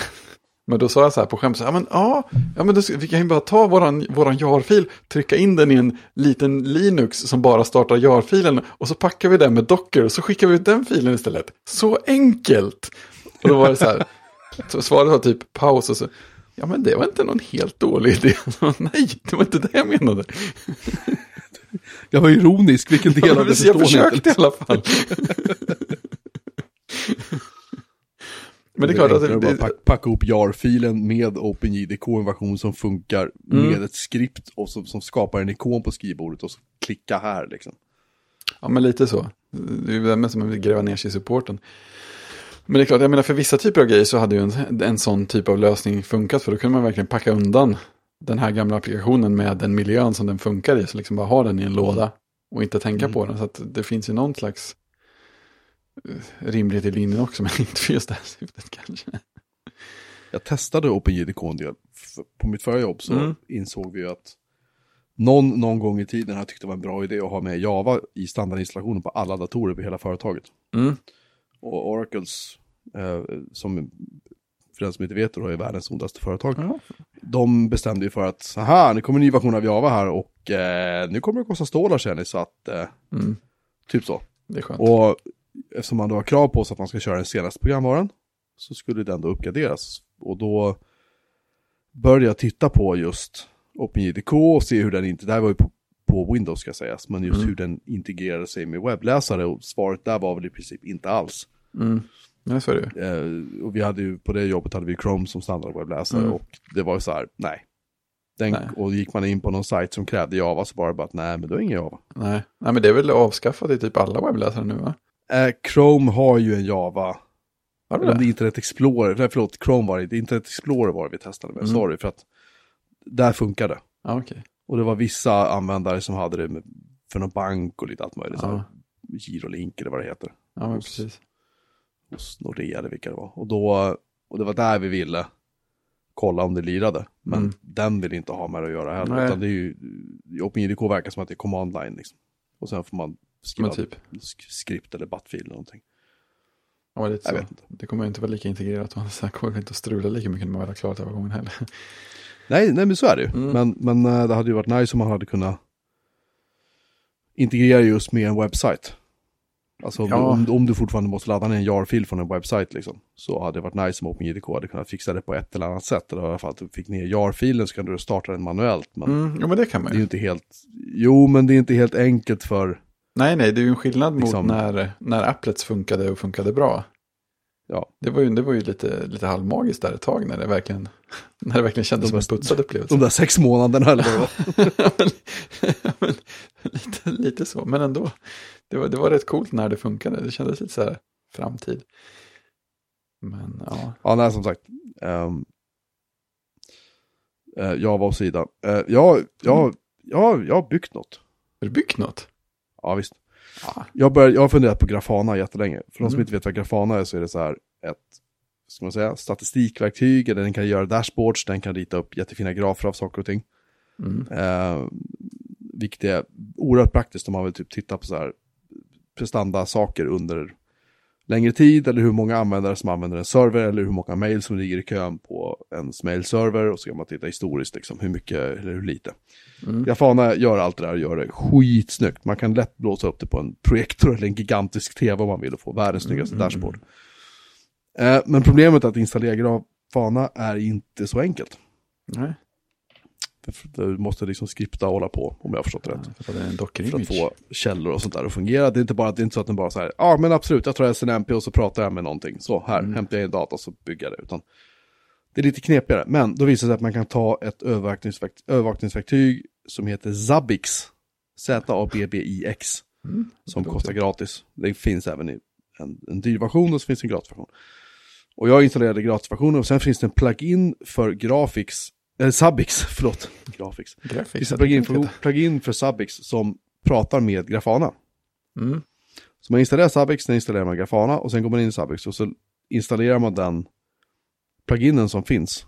men då sa jag så här på skämt, så här, ja men, ja, ja, men då, ska- vi kan ju bara ta våran, våran jar-fil, trycka in den i en liten Linux som bara startar jar-filen och så packar vi den med Docker och så skickar vi ut den filen istället. Så enkelt! Och då var det så här, så svaret var typ paus och så, ja men det var inte någon helt dålig idé. Nej, det var inte det jag menade jag var ironisk, vilken del av det jag förstår ni försökte i alla fall. Men det är klart att det, enklare att det, bara pack, packa ihop jar-filen med OpenJDK, en version som funkar Mm. med ett skript och som, som skapar en ikon på skrivbordet och så klicka här liksom. Ja, men lite så. Det är ju det som man vill gräva ner sig i supporten. Men det är klart, jag menar för vissa typer av grejer så hade ju en, en sån typ av lösning funkat. För då kunde man verkligen packa undan den här gamla applikationen med den miljön som den funkar i. Så liksom bara ha den i en låda. och inte tänka Mm. på den. Så att det finns ju någon slags eh, rimlighet i linjen också, men inte för just det här syftet kanske. Jag testade OpenJDK en del. På mitt förra jobb så Mm. insåg vi ju att någon, någon gång i tiden har tyckt det var en bra idé att ha med Java i standardinstallationen på alla datorer på hela företaget. Mm. Och Oracles, eh, som för den som inte vet, då är världens ondaste företag. Ja. De bestämde ju för att, aha, nu kommer en ny version av Java här och eh, nu kommer det kosta stålar känner ni, så att, eh, Mm. typ så. Det är skönt. Och eftersom man då har krav på sig att man ska köra den senaste programvaran så skulle den då uppgraderas. Och då började jag titta på just OpenJDK och se hur den inte, det här var ju på, på Windows ska sägas, men just Mm. hur den integrerade sig med webbläsare och svaret där var väl i princip inte alls. Mm. Ja, så är det. Eh, och vi hade ju, på det jobbet hade vi Chrome som standardwebbläsare Mm. och det var ju så här, nej. Den, Nej. Och gick man in på någon sajt som krävde Java så var det bara att nej, men det är ingen Java. Nej. Nej, men det är väl avskaffat i typ alla webbläsare nu va? Eh, Chrome har ju en Java om det är det? Internet Explorer, nej förlåt, Chrome var det inte, Internet Explorer var det vi testade med, Mm. sorry, för att där funkar det. Ja, okej. Och det var vissa användare som hade det med, för någon bank och lite allt möjligt, Ja. Girolink eller vad det heter, Ja, Hos- precis. Hos Nordea eller vilka det var. Och, då, och det var där vi ville kolla om det lirade, men Mm. den vill inte ha med det att göra heller, Nej. utan det är ju, i OpenJDK verkar som att det är command line liksom. Och sen får man skriva Men typ. sk- skript eller bat-fil eller någonting. Ja, lite Jag så. vet inte. Det kommer ju inte vara lika integrerat och kommer det inte att strula lika mycket när man väl har klarat övergången heller. Nej, nej men så är det ju. Mm. Men, men eh, det hade ju varit nice om man hade kunnat integrera just med en webbsite. Alltså om, Ja. du, om, om du fortfarande måste ladda ner en jar-fil från en webbsite liksom, så hade det varit nice om OpenJDK hade kunnat fixa det på ett eller annat sätt. Eller i alla fall att du fick ner jar-filen så kan du starta den manuellt. Men Mm, jo, men det kan man det är ju ju. inte helt, jo men det är inte helt enkelt för, Nej, nej, det är ju en skillnad mot Liksom- när, när Applets funkade och funkade bra. ja, Det var ju, det var ju lite, lite halvmagiskt där ett tag när det verkligen, när det verkligen kändes De som en putsad upplevelse. de där sex månaderna eller vad ja, men, lite, lite så, men ändå. Det var, det var rätt coolt när det funkade. Det kändes lite så här framtid. Men ja, Ja, nej som sagt. Um, uh, Java och sidan. Uh, jag, jag, jag, jag har byggt något. har du byggt något? Ja, visst. Ja, Jag, bör, jag har funderat på Grafana jättelänge. För de som Mm. inte vet vad Grafana är så är det så här ett ska man säga, statistikverktyg. Eller den kan göra dashboards, den kan rita upp jättefina grafer av saker och ting. mm, Eh, vilket är oerhört praktiskt om man vill typ titta på så här prestanda-saker under längre tid. Eller hur många användare som använder en server. Eller hur många mail som ligger i kön på ens mailserver. Och så kan man titta historiskt liksom hur mycket eller hur lite. mm. Grafana gör allt det där och gör det skitsnyggt. Man kan lätt blåsa upp det på en projektor eller en gigantisk tv om man vill och få världens snyggaste Mm, dashboard. Eh, men problemet att installera Grafana är inte så enkelt. Nej, Du måste liksom skripta och hålla på, om jag har förstått rätt. för det För att få källor och sånt där att fungera. Det är inte bara det är inte så att den bara så här, ja men absolut, jag tar SNMP och så pratar jag med någonting. Så här, Mm. hämtar jag en data och så bygger jag det. Utan det är lite knepigare. Men då visar det sig att man kan ta ett övervakningsverk- övervakningsverktyg som heter Zabbix. Z-A-B-B-I-X. Mm, Som kostar gratis. Det finns även i en, en dyr version och så finns det en gratisversion. Och jag installerade gratisversionen och sen finns det en plugin för Graphics, eller Zabbix, förlåt. Det Graphics, finns plugin för, plugin för Zabbix som pratar med Grafana. Mm, Så man installerar Zabbix, sen installerar man Grafana och sen går man in i Zabbix och så installerar man den pluginen som finns.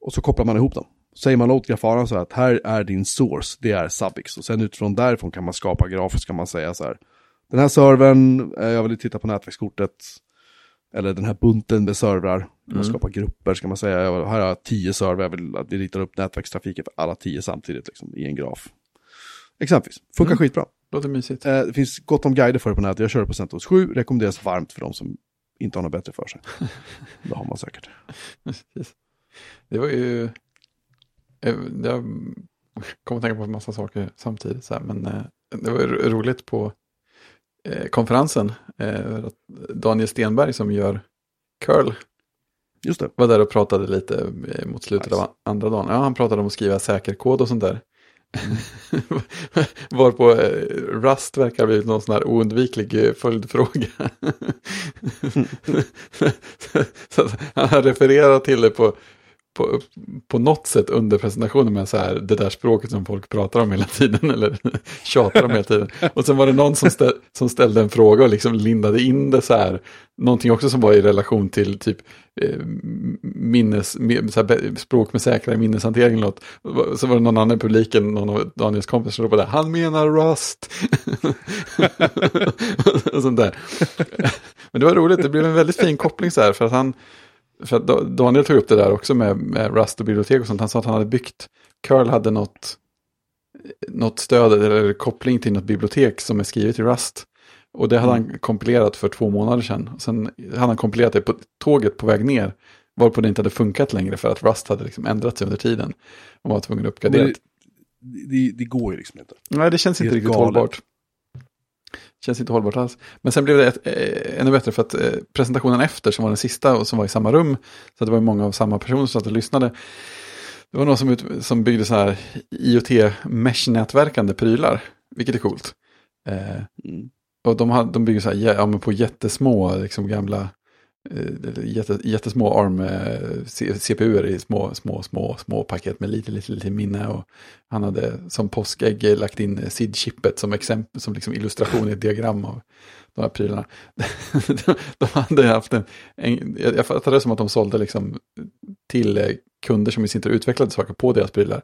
Och så kopplar man ihop dem. Säger man åt Grafana så här att här är din source, det är Zabbix. Och sen utifrån därifrån kan man skapa grafiskt, kan man säga så här. Den här servern, eh, jag vill titta på nätverkskortet. Eller den här bunten med servrar. Man Mm. skapar grupper, ska man säga. Jag- Här har jag tio servrar, jag vill att vi ritar upp nätverkstrafiken för alla tio samtidigt liksom, i en graf. Exempelvis, funkar Mm. skitbra. låter mysigt. Eh, det finns gott om guider för det på nätet. Jag kör på CentOS 7. Rekommenderas varmt för de som inte har något bättre för sig. det har man säkert. Det var ju... eh, Jag kommer att tänka på en massa saker samtidigt. Så här, men eh, det var roligt på konferensen. eh, Daniel Stenberg som gör curl Just det. var där och pratade lite eh, mot slutet Nice. av andra dagen. Ja, han pratade om att skriva säkerkod och sånt där. Varpå eh, Rust verkar blivit någon sån här oundviklig eh, följdfråga. så att han refererar till det på, på, på något sätt under presentationen med så här, det där språket som folk pratar om hela tiden eller tjatar om hela tiden. Och sen var det någon som, ställ, som ställde en fråga och liksom lindade in det så här, någonting också som var i relation till typ eh, minnes, så här, språk med säkrare minneshantering. eller Något. Så var det någon annan i publiken, någon av Daniels kompisar som ropade, han menar Rust. och sånt där. Men det var roligt, det blev en väldigt fin koppling så här, för att han för Daniel tog upp det där också med, med Rust och bibliotek och sånt. Han sa att han hade byggt, Curl hade något, något stöd eller koppling till något bibliotek som är skrivet i Rust. Och det hade mm. han kompilerat för två månader sedan. Sen hade han kompilerat det på tåget på väg ner. Varpå det inte hade funkat längre för att Rust hade liksom ändrat sig under tiden. Och var tvungen att uppgradera. Det, det, det, går ju liksom inte. Nej, det känns det inte riktigt galet. hållbart. Känns inte hållbart alls. Men sen blev det ett, eh, ännu bättre för att eh, presentationen efter som var den sista och som var i samma rum. Så det var många av samma personer som satt och lyssnade. Det var någon som, ut, som byggde så här IoT-mesh-nätverkande prylar. Vilket är coolt. Eh, mm. Och de, hade, de bygger så här, ja, men på jättesmå liksom gamla Eh, jätte, jättesmå ARM-CPUer eh, i små, små, små, små paket med lite, lite, lite minne. Och han hade som påskägg lagt in SID-chippet som, exempel, som liksom illustration i ett diagram av de här prylarna. de hade haft en, en, jag fattade det som att de sålde liksom till eh, kunder som i sin tur utvecklade saker på deras prylar.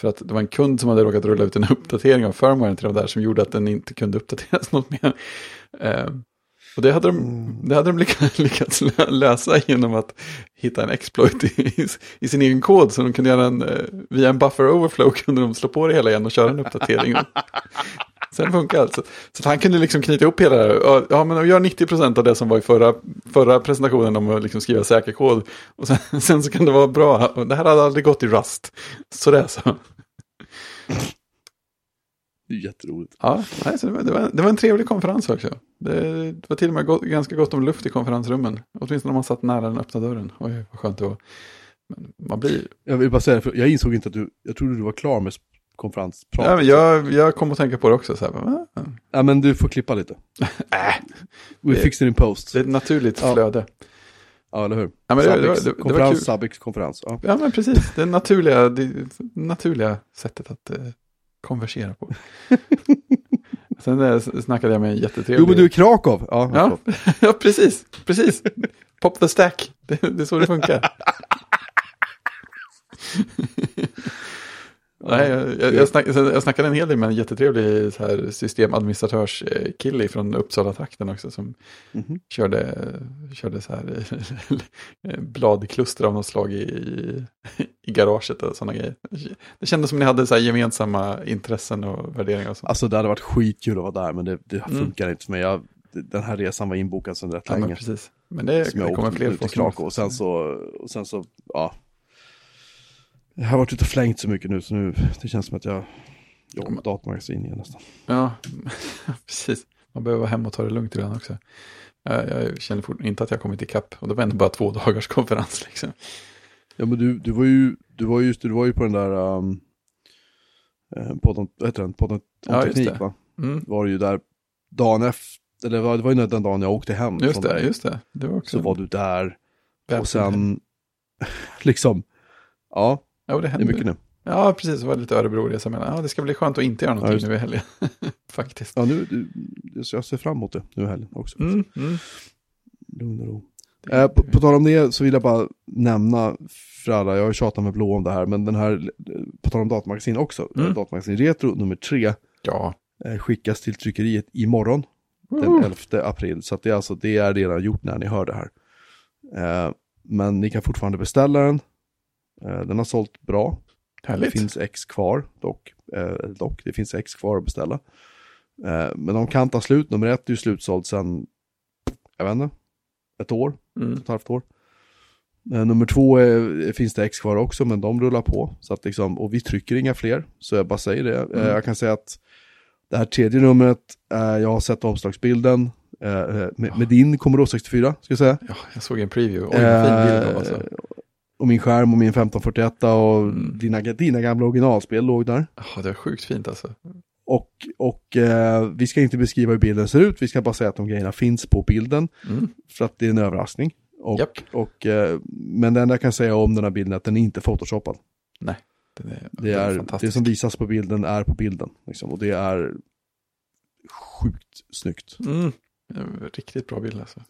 För att det var en kund som hade råkat rulla ut en uppdatering av firmwaren till de där som gjorde att den inte kunde uppdateras något mer. Och det hade de, mm. det hade de lyckats lösa genom att hitta en exploit i, i, sin egen kod. Så de kunde göra en, eh, via en buffer overflow kunde de slå på det hela igen och köra en uppdatering. Sen funkar det. Så, så han kunde liksom knyta ihop hela det här. Ja, men gör 90% av det som var i förra, förra presentationen om att liksom skriva säker kod. Och sen, sen så kan det vara bra. Det här hade aldrig gått i Rust. Så det är så. Det är jätteroligt. Ja, nej, så det, var, det, var, det var en trevlig konferens också. Det, det var till och med gott, ganska gott om luft i konferensrummen. Åtminstone om man satt nära den öppna dörren. Oj, vad skönt det var. Men man blir... Jag vill bara säga, för jag insåg inte att du, jag trodde du var klar med konferenspratet. Ja, men jag, jag kom att tänka på det också. Så här, äh. Ja, men du får klippa lite. äh. We fix it in post. Det är ett naturligt ja. flöde. Ja, eller hur? Ja, men det, Sabix, det, det, konferens, Sabix konferens. Ja. ja, men precis. Det naturliga, det naturliga sättet att eh, konversera på. Sen eh, snackade jag med en jättetrevlig... Jo, men du är Krakow. Ja, ja, ja precis. precis. Pop the stack. Det, det är så det funkar. Nej, jag, jag, snack, jag snackade en hel del med en jättetrevlig så här, systemadministratörskille från Uppsala-trakten också som mm -hmm. körde, körde så här bladkluster av något slag i, i, garaget och sådana grejer. Det kändes som ni hade så här gemensamma intressen och värderingar. Och sånt. Alltså det hade varit skitkul att vara där men det, det mm. funkar mm. inte för mig. Jag, den här resan var inbokad sedan rätt ja, länge. Men precis. Men det, det kommer fler Krakow och sen så, och sen så, ja, jag har varit ute och flängt så mycket nu så nu det känns som att jag jobbar med datamagasin igen nästan. Ja, precis. Man behöver vara hemma och ta det lugnt redan också. Jag, känner inte att jag kommit ikapp och det var ändå bara två dagars konferens liksom. Ja men du, du var ju, du var just du var ju på den där um, podden, vad heter den, podden om ja, teknik va? Mm. Var ju där dagen efter, eller det var, det var ju den dagen jag åkte hem. Just det, där. just det. det var också så var du där och sen liksom, ja, Ja, det händer. Det är mycket nu. Ja, precis. Det var lite Örebro-resa med. Ja, det ska bli skönt att inte göra någonting ja, nu i helgen. Faktiskt. Ja, nu, du, jag ser fram emot det nu i helgen också. Mm, mm. Lugn och ro. Eh, på, på tal om det så vill jag bara nämna för alla, jag har tjatat med Blå om det här, men den här, på tal om datamagasin också, mm. datamagasin Retro nummer tre ja. eh, skickas till tryckeriet imorgon, mm. den 11 april. Så det, är alltså, det är redan gjort när ni hör det här. Eh, men ni kan fortfarande beställa den. Eh, den har sålt bra. Härligt. Det finns X kvar dock. Eh, dock, det finns X kvar att beställa. Eh, men de kan ta slut. Nummer ett är ju slutsåld sedan, jag vet inte, ett år, mm. ett halvt år. Nummer två är, finns det X kvar också, men de rullar på. Så att liksom, och vi trycker inga fler, så jag bara säger det. Mm. Jag kan säga att det här tredje numret, jag har sett omslagsbilden med, med din Commodore 64, ska jag säga. Ja, jag såg en preview. Oj, fin bild alltså och min skärm och min 1541 och mm. dina, dina gamla originalspel låg där. Ja, det är sjukt fint alltså. Och, och eh, vi ska inte beskriva hur bilden ser ut, vi ska bara säga att de grejerna finns på bilden. Mm. För att det är en överraskning. Och, Japp. och, eh, men det enda jag kan säga om den här bilden är att den är inte photoshoppad. Nej, det är, Det, är, det fantastiskt. som visas på bilden är på bilden. Liksom, och det är sjukt snyggt. Mm. Riktigt bra bild alltså.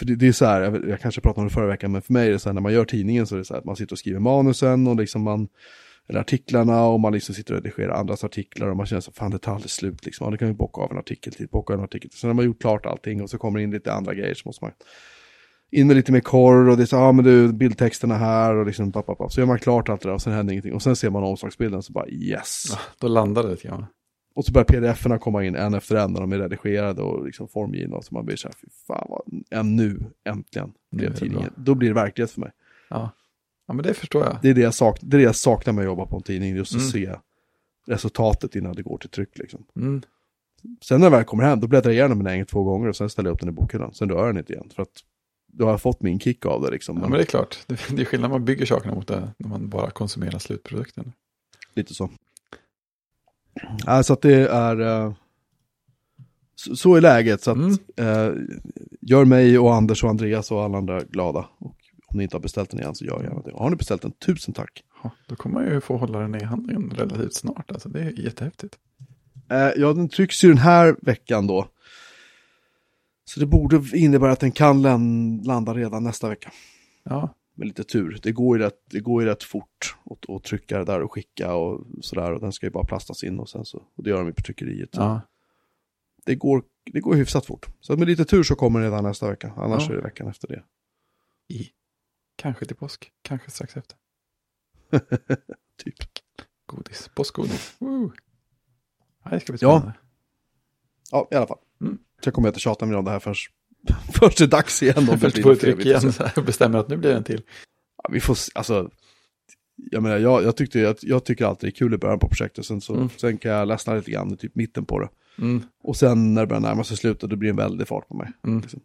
För det, det är så här, jag, jag kanske pratade om det förra veckan, men för mig är det så här när man gör tidningen så är det så här att man sitter och skriver manusen och liksom man, eller artiklarna och man liksom sitter och redigerar andras artiklar och man känner så fan det tar aldrig slut liksom. Ja, det kan vi bocka av en artikel till, bocka av en artikel till. Sen har man gjort klart allting och så kommer det in lite andra grejer så måste man in med lite mer korr och det är så, ja ah, men du, bildtexterna här och liksom, papp, papp, papp. så gör man klart allt det där och sen händer ingenting. Och sen ser man omslagsbilden så bara yes. Ja, då landar det lite grann. Och så börjar pdf-erna komma in en efter en när de är redigerade och liksom formgivna. Och så man blir så här, fy fan vad, en nu, äntligen, blev tidningen. Då blir det verklighet för mig. Ja. ja, men det förstår jag. Det är det jag, sak, det är det jag saknar med att jobba på en tidning, just att Mm. se resultatet innan det går till tryck. Liksom. Mm. Sen när jag väl kommer hem, då bläddrar jag igenom den en två gånger och sen ställer jag upp den i bokhyllan. Sen rör jag den inte igen, för att då har jag fått min kick av det. Liksom. Ja, men det är klart. Det, det är skillnad man bygger sakerna mot det när man bara konsumerar slutprodukten. Lite så. Ja, så att det är... eh, så, är läget. Så att, Mm. eh, gör mig och Anders och Andreas och alla andra glada. Och om ni inte har beställt den igen så gör gärna det. Och har ni beställt den, tusen tack. Ja, då kommer man ju få hålla den i handen relativt snart. Alltså, det är jättehäftigt. Eh, ja, den trycks ju den här veckan då. Så det borde innebära att den kan landa redan nästa vecka. Ja, Med lite tur. Det går ju rätt, det går ju rätt fort att, att trycka det där och skicka och sådär. Och den ska ju bara plastas in och sen så. Och det gör de ju på tryckeriet. Ja. det, går, det går hyfsat fort. Så med lite tur så kommer det redan nästa vecka. Annars Ja. är det veckan efter det. I. Kanske till påsk, kanske strax efter. Typ. Godis, påskgodis. Woo. Ja, det ska bli Ja. spännande. Ja, i alla fall. Mm. Så kommer jag inte tjata mer om det här förrän, det är dags igen. Om Först fel. tryck igen bestämmer att nu blir det en till. Ja, vi får alltså. Jag menar, jag, jag, tyckte, jag, jag tycker alltid det är kul i början på projektet. Sen, så, Mm. sen kan jag ledsna lite grann i typ mitten på det. Mm. Och sen när det börjar närma sig slutet, då blir det en väldig fart på mig. Mm. Liksom.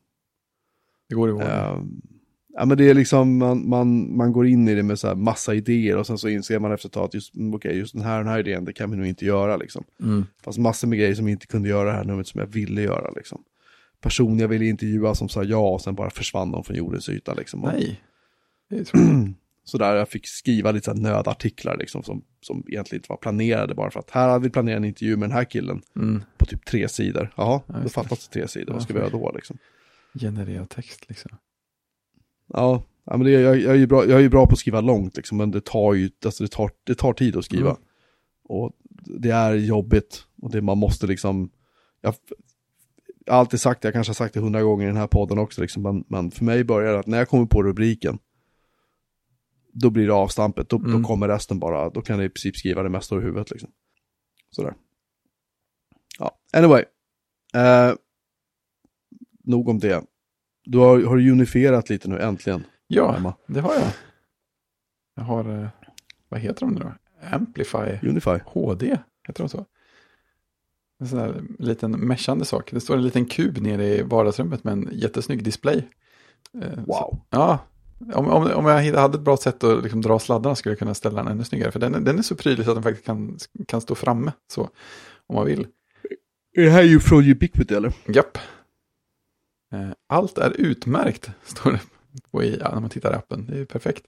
Det går i. Ehm, ja, men det är liksom, man, man, man går in i det med så här massa idéer och sen så inser man efter ett tag att just, okej, just den här, den här idén, det kan vi nog inte göra liksom. Mm. Fast massor med grejer som vi inte kunde göra det här numret som jag ville göra liksom. Personer jag ville intervjua som sa ja och sen bara försvann de från jordens yta liksom. Och Nej. Sådär, jag fick skriva lite så nödartiklar liksom som, som egentligen inte var planerade bara för att här hade vi planerat en intervju med den här killen Mm. på typ tre sidor. Jaha, Ja, då det. fattas det tre sidor, vad Ja, ska vi göra då liksom? Generera text liksom. Ja, ja men det, jag, jag, är ju bra, jag är ju bra på att skriva långt liksom, men det tar ju, alltså det tar, det tar tid att skriva. Mm. Och det är jobbigt och det, man måste liksom, jag, jag har alltid sagt det, jag kanske har sagt det hundra gånger i den här podden också, liksom, men, men för mig börjar det att när jag kommer på rubriken, då blir det avstampet, då, Mm. då kommer resten bara, då kan jag i princip skriva det mesta ur huvudet liksom. Sådär. Ja, anyway. Eh, nog om det. Du har, har unifierat lite nu äntligen, Ja, Emma. det har jag. Jag har, eh, vad heter de nu då? Amplify Unify. HD, heter de så? En sån här liten meshande sak. Det står en liten kub nere i vardagsrummet med en jättesnygg display. Eh, Så, Wow. ja, om, om, om jag hade ett bra sätt att liksom dra sladdarna skulle jag kunna ställa den ännu snyggare. För den, är- den är så prydlig så att den faktiskt kan, kan stå framme så, om man vill. Är det här ju från Ubiquity eller? Japp. Eh, Allt är utmärkt, står det på i, ja, när man tittar i appen. Det är ju perfekt.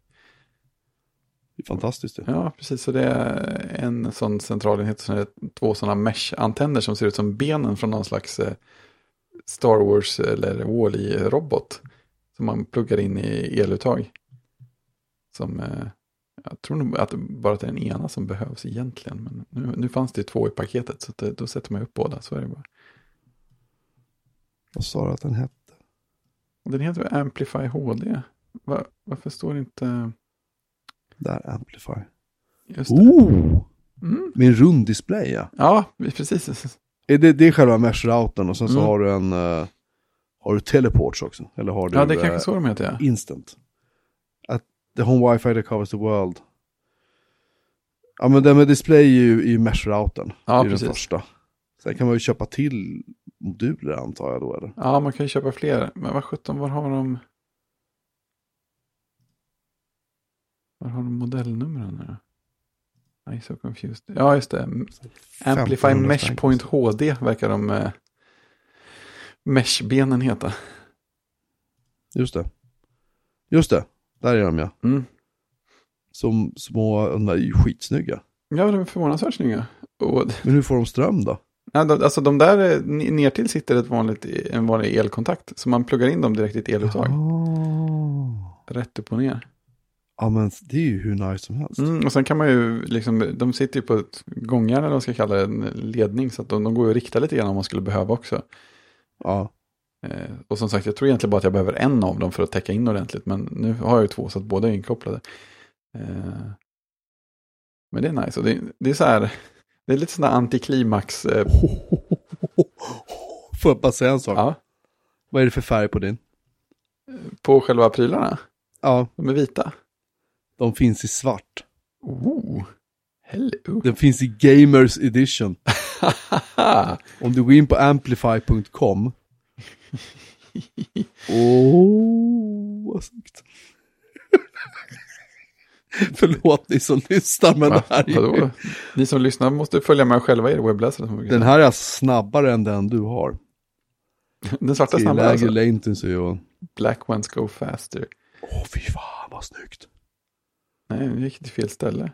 Fantastiskt. Ja, precis. Så det är en sån centralenhet, så är två sådana mesh-antenner som ser ut som benen från någon slags eh, Star Wars eller Wall-E-robot. Som man pluggar in i eluttag. Som, eh, jag tror nog att det bara att det är den ena som behövs egentligen. Men nu, nu fanns det ju två i paketet, så det, då sätter man upp båda. Så är det bara. Vad sa du att den hette? Den heter Amplify HD. Va, varför står det inte... Där, Amplify. Just det. Oh! Mm. Med en rund display ja. Ja, precis. Är det, det är själva mesh-routern och sen så Mm. har du en... eh, har du teleports också? Eller har du Ja, det är kanske eh, så de heter, ja. instant? Att the home wifi that covers the world. Ja men den med display är ju, är ju mesh-routern. Ja, det är den precis. första. Sen kan man ju köpa till moduler antar jag då eller? Ja, man kan ju köpa fler. Men vad sjutton, var har de... Var har de modellnumren nu? I'm so confused. Ja, just det. Amplify 1500 Mesh spänn. Point HD verkar de eh, Mesh-benen heta. Just det. Just det, där är de ja. Mm. Som små, de där är ju skitsnygga. Ja, de är förvånansvärt snygga. Och, Men hur får de ström då? ja, de- alltså de där, är- n- ner till sitter ett vanligt, en vanlig elkontakt. Så man pluggar in dem direkt i ett eluttag. Ah. Rätt upp och ner. Ja men det är ju hur nice som helst. Mm, och sen kan man ju, liksom, de sitter ju på ett gångjärn eller vad man ska kalla det, en ledning. Så att de, de går ju att rikta lite grann om man skulle behöva också. Ja. Eh, och som sagt, jag tror egentligen bara att jag behöver en av dem för att täcka in ordentligt. Men nu har jag ju två så att båda är inkopplade. Eh, men det är nice. Och det, det är så här, det är lite sådana antiklimax. Eh, Får jag bara säga en sak? ja, Vad är det för färg på din? på själva prylarna. Ja, De är vita. De finns i svart. Oh, hello. Den finns i Gamers Edition. Om du går in på amplify.com. Åh, vad snyggt. Förlåt ni som lyssnar, men Va? det här är ju? Ni som lyssnar måste följa med själva i er webbläsare. Den här är snabbare än den du har. den svarta snabbare lägre alltså. latency och... Black ones go faster. Åh, fy fan vad snyggt. Nej, nu gick till fel ställe.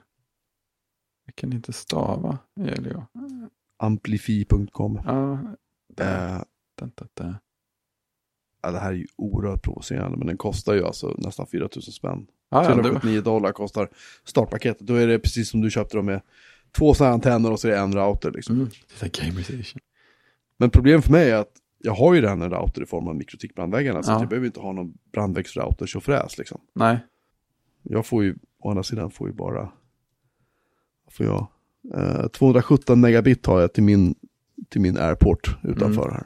Jag kan inte stava. Ja. Amplifi.com. Ja, där. Eh, Da, da, da. ja, det här är ju oerhört provocerande, men den kostar ju alltså nästan 4000 spänn. Ja, ja, det, 379 dollar kostar startpaketet. Då är det precis som du köpte dem med två sådana antenner och så är det en router. Liksom. mm, det är. Men problemet för mig är att jag har ju redan en router i form av mikrotikbrandväggarna. Så Ja. jag behöver inte ha någon brandväggsrouter tjofräs liksom. Nej, Jag får ju, å andra sidan får ju bara, får jag? Eh, 217 megabit har jag till min, till min airport utanför Mm. här.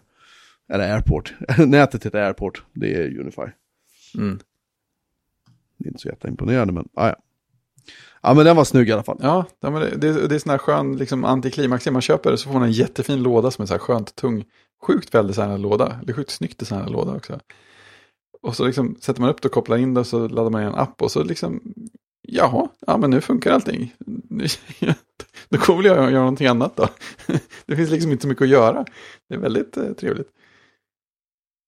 Eller airport, nätet heter airport, det är Unify. mm. Det är inte så jätteimponerande men, ah, ja. Ja men den var snygg i alla fall. ja, det, det, det är sån här skön liksom, antiklimax. Man köper det så får man en jättefin låda som är så här skönt tung. Sjukt väl designad låda. Är sjukt snyggt designad låda också. Och så liksom sätter man upp det och kopplar in det och så laddar man en app och så liksom, jaha, ja men nu funkar allting. Då kommer väl jag göra någonting annat då. Det finns liksom inte så mycket att göra. Det är väldigt eh, trevligt.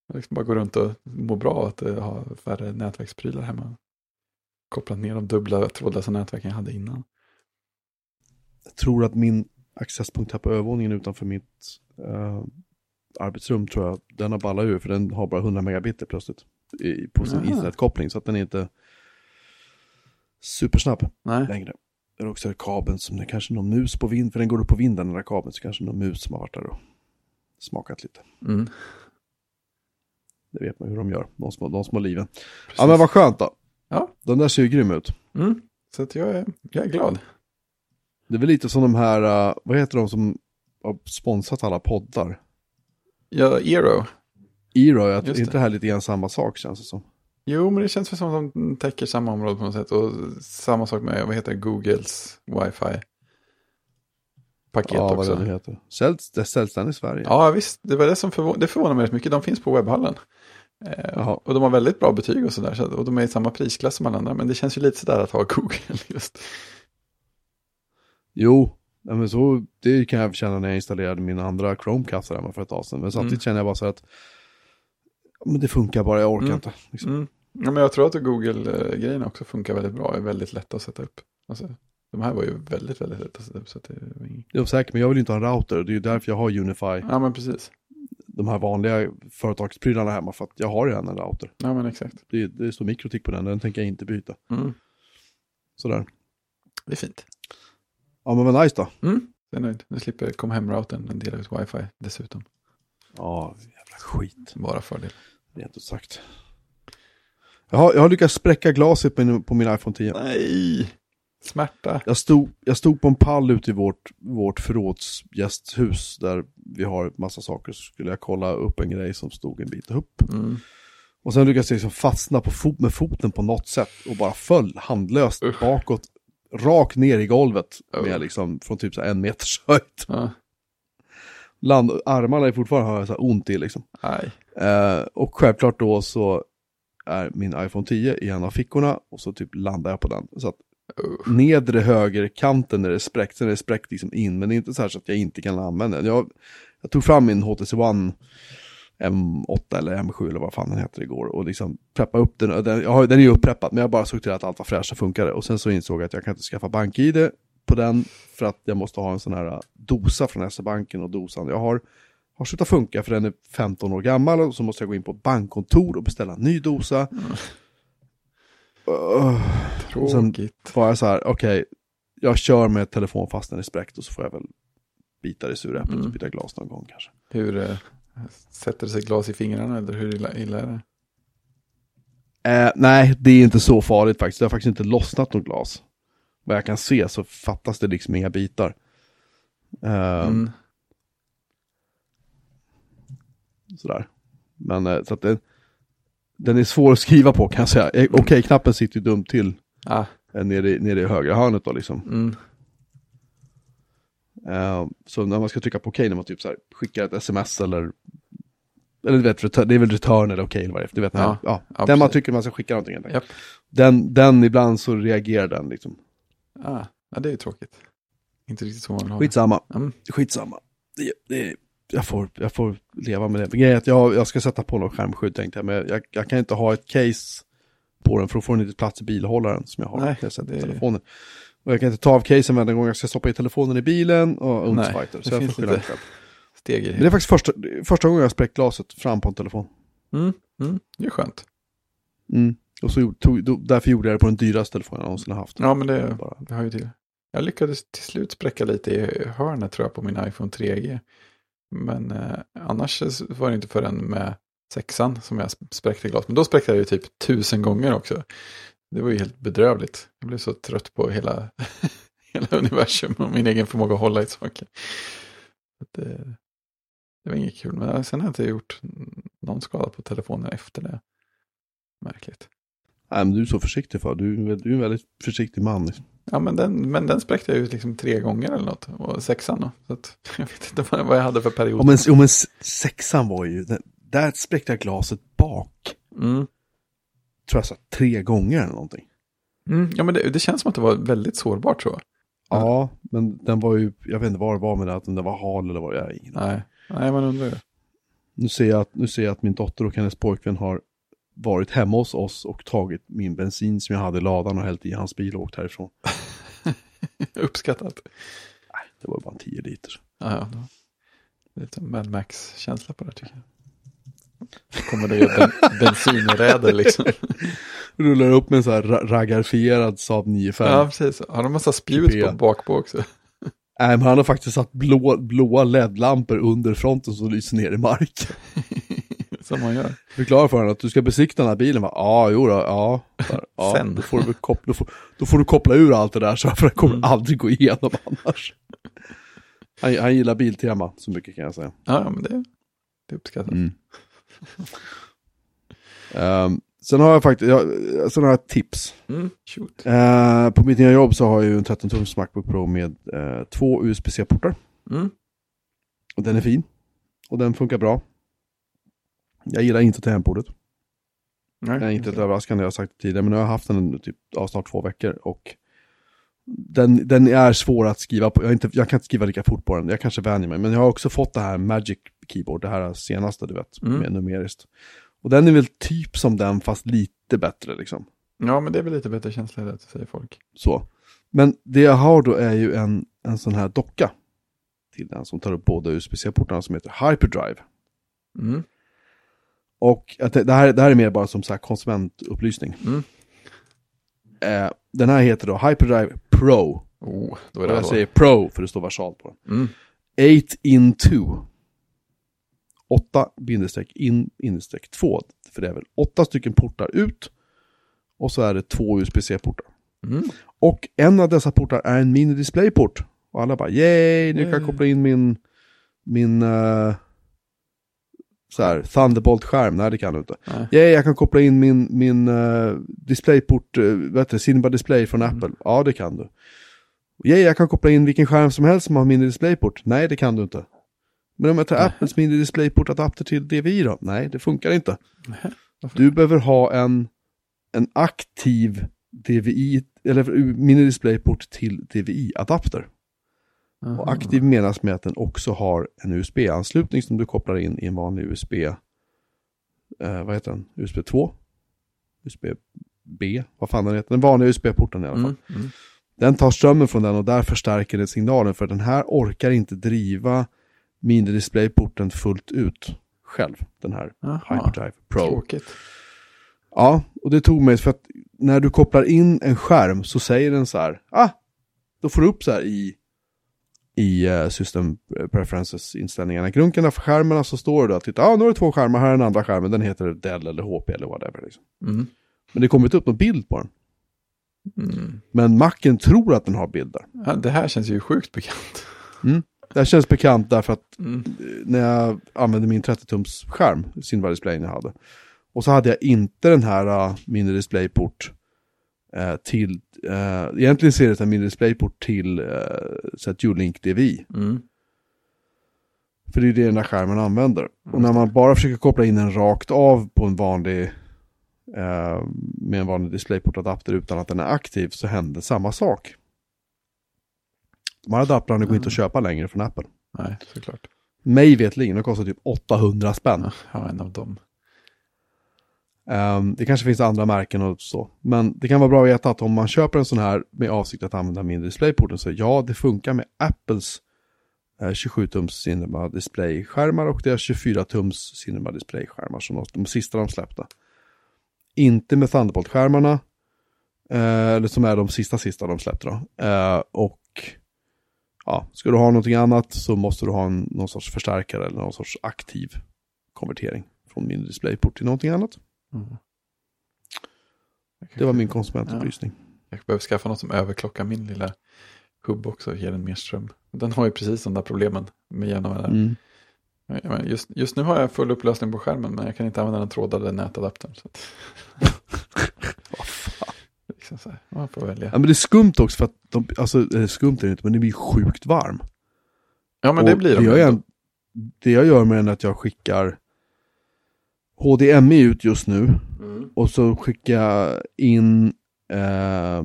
Jag liksom bara gå runt och må bra att eh, ha färre nätverksprylar hemma. Kopplat ner de dubbla trådlösa nätverken jag hade innan. Jag tror att min accesspunkt här på övervåningen utanför mitt eh, arbetsrum tror jag, den har ballat ur för den har bara 100 megabit plötsligt i, på sin Aha. internetkoppling så att den är inte supersnabb Nej, längre. Det är också kabeln som det är kanske någon mus på vind, för den går upp på vinden den där kabeln, så kanske någon mus som har varit där och smakat lite. mm. Det vet man hur de gör, de små, de små liven. precis. Ja men vad skönt då. Ja. Den där ser ju grym ut. Mm. Så att jag, är, jag är glad. Det är väl lite som de här, eh, vad heter de som har sponsrat alla poddar? Ja, Eero. Eero, jag, är inte det här lite grann samma sak känns det som? Jo, men det känns väl som att de täcker samma område på något sätt. Och samma sak med, vad heter det, Googles wifi. Paket ja, också. vad det heter. Säljs, det säljs den i Sverige? Ja, visst. Det var det som förvå- det förvånar mig rätt mycket. De finns på webbhallen. Eh, och de har väldigt bra betyg och sådär. Så, och de är i samma prisklass som alla andra. Men det känns ju lite sådär att ha Google just. Jo, ja, men så, det kan jag känna när jag installerade min andra Chromecast hemma för ett tag sedan. Men samtidigt Mm. känner jag bara så att men det funkar bara, jag orkar Mm. inte. Liksom. Mm. Ja, men jag tror att Google-grejerna också funkar väldigt bra. är väldigt lätta att sätta upp. Alltså, de här var ju väldigt, väldigt lätta att sätta upp. Så det är säker, men jag vill inte ha en router. Det är ju därför jag har Unify, Ja, men precis. de här vanliga företagsprylarna hemma. För att jag har redan en router. Ja, men exakt. Det, det står mikrotik på den, den tänker jag inte byta. Mm. Sådär. Det är fint. Ja men vad nice då. Mm. Jag är nöjd. Nu slipper kom hem-routern den delar ut wifi dessutom. Ja, jävla skit. Bara fördel. Det är inte sagt. Jag har, jag har lyckats spräcka glaset på min, på min iPhone 10. Nej! Smärta. Jag stod, jag stod på en pall ute i vårt, vårt förrådsgästhus där vi har massa saker. Så skulle jag kolla upp en grej som stod en bit upp. Mm. Och sen lyckades jag liksom fastna på fot, med foten på något sätt och bara föll handlöst Usch. bakåt. Rakt ner i golvet Oh. med liksom från typ så en meters höjd. Ja. Land, armarna är fortfarande har jag så här ont i liksom. Eh, och självklart då så är min iPhone 10 i en av fickorna och så typ landar jag på den. Så att Usch. nedre högerkanten är det spräckt, sen är det spräckt liksom in, men det är inte så här så att jag inte kan använda den. Jag, jag tog fram min HTC One M8 eller M7 eller vad fan den heter igår och liksom preppa upp den. Den, jag har, den är ju uppreppad men jag bara såg till att allt var fräscht och funkade. Och sen så insåg jag att jag kan inte skaffa bank-id på den för att jag måste ha en sån här dosa från SE-banken och dosan jag har har slutat funka för den är 15 år gammal och så måste jag gå in på bankkontor och beställa en ny dosa. Mm. Uh, Tråkigt. Sen var jag så här, okej, okay, jag kör med telefon fast den är spräckt och så får jag väl bita det sura äpplet mm. och byta glas någon gång kanske. Hur eh, sätter det sig glas i fingrarna eller hur illa, illa är det? Eh, nej, det är inte så farligt faktiskt. Det har faktiskt inte lossnat något glas. Vad jag kan se så fattas det liksom inga bitar. Eh, mm. Sådär. Men eh, så att det, den är svår att skriva på kan jag säga. Eh, okej, okay, knappen sitter ju dumt till. Ah. Nere, nere i högra hörnet då liksom. Mm. Uh, så när man ska trycka på okej, okay, när man typ så här, skickar ett sms eller eller du vet, det är väl return eller okej okay, Du vet, ja, ja, ja, den man tycker man ska skicka någonting. Yep. Den, den ibland så reagerar den liksom. Ah, ja, det är ju tråkigt. Inte riktigt så man vill ha Skitsamma. Mm. Skitsamma. Det, det, jag, får, jag får leva med det. Grejen är att jag, jag ska sätta på något skärmskydd tänkte jag, men jag, jag kan inte ha ett case på den för då får den inte plats i bilhållaren som jag har. Nej, jag sätter det... telefonen. Och jag kan inte ta av casen varje gång jag ska stoppa i telefonen i bilen och ungsfighter. Så jag får skylla mig själv. Steg i. Men det är faktiskt första, första gången jag spräckt glaset fram på en telefon. Mm, mm, det är skönt. Mm. Och så tog, då, därför gjorde jag det på den dyraste telefonen jag någonsin har haft. Ja, men det, bara... det har ju till. Jag lyckades till slut spräcka lite i hörnet tror jag på min iPhone 3G. Men eh, annars var det inte förrän med sexan som jag spräckte glas. Men då spräckte jag ju typ tusen gånger också. Det var ju helt bedrövligt. Jag blev så trött på hela, hela universum och min egen förmåga att hålla i saker. Det, eh, det var inget kul, men sen har jag inte gjort någon skada på telefonen efter det. Märkligt. Nej, men du är så försiktig för. Du, du är en väldigt försiktig man. Liksom. Ja, men den, men den spräckte jag ju liksom tre gånger eller något. Och sexan då. Så att, jag vet inte vad, jag hade för period. Ja, men, ja, men sexan var ju, där spräckte jag glaset bak. Mm. Tror jag så tre gånger eller någonting. Mm, ja, men det, det, känns som att det var väldigt sårbart jag. Ja, men den var ju, jag vet inte vad det var med det, att den var hal eller vad jag ingen Nej, nej man undrar ju. Nu ser, jag att, nu ser jag att min dotter och hennes pojkvän har varit hemma hos oss och tagit min bensin som jag hade i ladan och hällt i hans bil och åkt härifrån. Uppskattat. Nej, det var bara 10 liter. Ja, ja. Lite Mad Max-känsla på det tycker jag. Kommer det ju ben bensinräder liksom. Rullar upp med en sån här raggarfierad Saab 95. Ja, precis. Han har en massa spjut på bakpå också. Nej, men han har faktiskt satt blå, blåa LED-lampor under fronten som lyser ner i marken. som man gör. Förklara för honom att du ska besikta den här bilen. Ja, ah, jo då, ja. ja Sen. Då får, du koppla, då, får, då får du koppla ur allt det där så för det kommer mm. aldrig gå igenom annars. Han, han gillar Biltema så mycket kan jag säga. Ja, men det, det uppskattar mm. um, Sen har jag faktiskt, jag, sen har jag tips. Mm, uh, på mitt nya jobb så har jag ju en 13-tums Macbook Pro med uh, två USB-C-portar. Mm. Och den är fin. Och den funkar bra. Jag gillar inte tangentbordet. Nej, det är inte okay. överraskande, jag har sagt det tidigare, men nu har jag haft den typ, ja, snart två veckor och den, den är svår att skriva på. Jag, inte, jag kan inte skriva lika fort på den, jag kanske vänjer mig, men jag har också fått det här Magic Keyboard, det här senaste du vet, mm. med numeriskt. Och den är väl typ som den, fast lite bättre liksom. Ja, men det är väl lite bättre känsla, det säger folk. Så. Men det jag har då är ju en, en sån här docka till den som tar upp båda USB-C-portarna som heter Hyperdrive. Mm. Och det, det, här, det här är mer bara som så konsumentupplysning. Mm. Eh, den här heter då Hyperdrive Pro. Oh, då är det och jag säger Pro för det står versalt på den. Mm. 8 in 2. 8 in 2. För det är väl 8 stycken portar ut. Och så är det två USB-C-portar. Mm. Och en av dessa portar är en mini-displayport. Och alla bara yay, nu kan jag koppla in min, min uh, så här, Thunderbolt-skärm, nej det kan du inte. Nej. Yeah, jag kan koppla in min, min uh, displayport, uh, vet du, Cinema Display från mm. Apple. Ja, det kan du. Yeah, jag kan koppla in vilken skärm som helst som har mini displayport. Nej, det kan du inte. Men om jag tar nej. Apples mini displayport-adapter till DVI då? Nej, det funkar inte. Nej. Du behöver ha en, en aktiv DVI, eller mini displayport till DVI-adapter. Och aktiv menas med att den också har en USB-anslutning som du kopplar in i en vanlig USB eh, vad heter den, USB 2, USB-B, vad fan den heter, den vanliga USB-porten i alla fall. Mm. Mm. Den tar strömmen från den och där förstärker den signalen för den här orkar inte driva mini-displayporten fullt ut själv, den här Aha. Hyperdrive Pro. Tråkigt. Ja, och det tog mig för att när du kopplar in en skärm så säger den så här, ah, då får du upp så här i, i uh, System Preferences inställningarna. Grunken för skärmarna så står det att titta, ah, nu har du två skärmar, här är den andra skärmen, den heter Dell eller HP eller whatever. Liksom. Mm. Men det kommer inte upp någon bild på den. Mm. Men Macen tror att den har bilder. Ja, det här känns ju sjukt bekant. Det här känns bekant därför att Mm. eh, när jag använde min 30-tums skärm, Cinema displayen jag hade. Och så hade jag inte den här uh, mini displayport eh, till, eh, egentligen ser det en mini displayport till uh, så här Dual-Link DVI. Mm. För det är det den här skärmen använder. Och när man bara försöker koppla in den rakt av på en vanlig, eh, med en vanlig displayportadapter utan att den är aktiv så händer samma sak. De här adaptrarna går inte att köpa längre från Apple. Nej, såklart. Mig vetligen, de kostar typ 800 spänn. Ja, en av dem. Um, det kanske finns andra märken och så. Men det kan vara bra att veta att om man köper en sån här med avsikt att använda mindre displayporten så ja, det funkar med Apples eh, 27-tums Cinema Display-skärmar och deras 24-tums Cinema Display-skärmar som de, de sista de släppte. Inte med Thunderbolt-skärmarna, eh, eller som är de sista sista de släppte då. Eh, och ja, ska du ha någonting annat så måste du ha en, någon sorts förstärkare eller någon sorts aktiv konvertering från mindre displayport till någonting annat. Mm. Det var min konsumentupplysning. Jag behöver skaffa något som överklockar min lilla hubb också och ger den mer ström. Den har ju precis de där problemen med mellanrum. Mm. Ja, Just, just nu har jag full upplösning på skärmen men jag kan inte använda den trådade nätadaptern. Så att... Liksom så här, man får välja. Ja, men det är skumt också för att de, alltså eller skumt är det inte, men det blir sjukt varm. Ja men Och det blir de. det jag gör med den är att jag skickar HDMI ut just nu Mm. och så skickar jag in eh,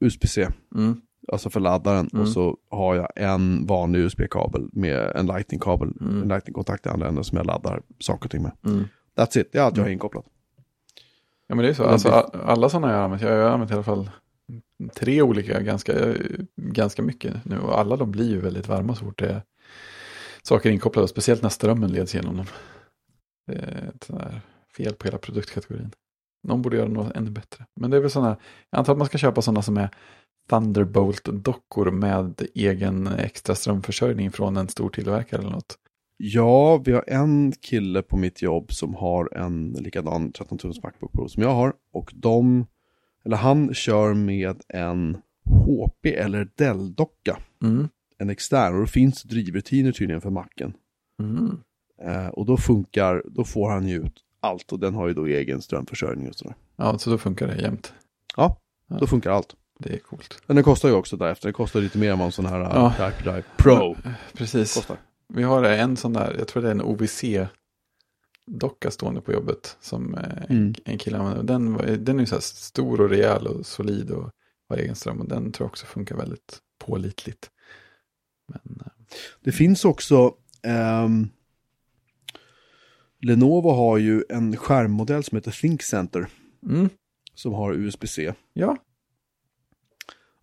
USB-C, Mm. alltså för laddaren Mm. och så har jag en vanlig USB-kabel med en lightning-kabel, Mm. en lightning-kontakt i andra änden som jag laddar saker och ting med. Mm. That's it, det är allt jag har Mm. inkopplat. Ja men det är så. Alltså, alla sådana jag har använt. Jag har använt i alla fall tre olika ganska, ganska mycket nu. Och alla de blir ju väldigt varma så fort det är saker inkopplade. Speciellt när strömmen leds genom dem. Är ett fel på hela produktkategorin. Någon borde göra något ännu bättre. Men det är väl sådana, jag antar att man ska köpa sådana som är Thunderbolt-dockor med egen extra strömförsörjning från en stor tillverkare eller något. Ja, vi har en kille på mitt jobb som har en likadan 13 tums Macbook Pro som jag har. Och de, eller han kör med en HP eller Dell-docka. Mm. En extern. Och det finns drivrutiner tydligen för Macen. Mm. Eh, och då funkar, då får han ju ut allt. Och den har ju då egen strömförsörjning och sådär. Ja, så då funkar det jämt. Ja, Ja. då funkar allt. Det är coolt. Men den kostar ju också därefter. Den kostar lite mer än vad en sån här Ja. ja. Hyperdrive Pro Precis. kostar. Vi har en sån där, jag tror det är en OVC-docka stående på jobbet som eh, en, Mm. en kille använder. Den, den är ju så här stor och rejäl och solid och har egen ström och den tror jag också funkar väldigt pålitligt. Men eh, Det finns också, ehm, Lenovo har ju en skärmmodell som heter Think Center mm, som har USB-C. ja,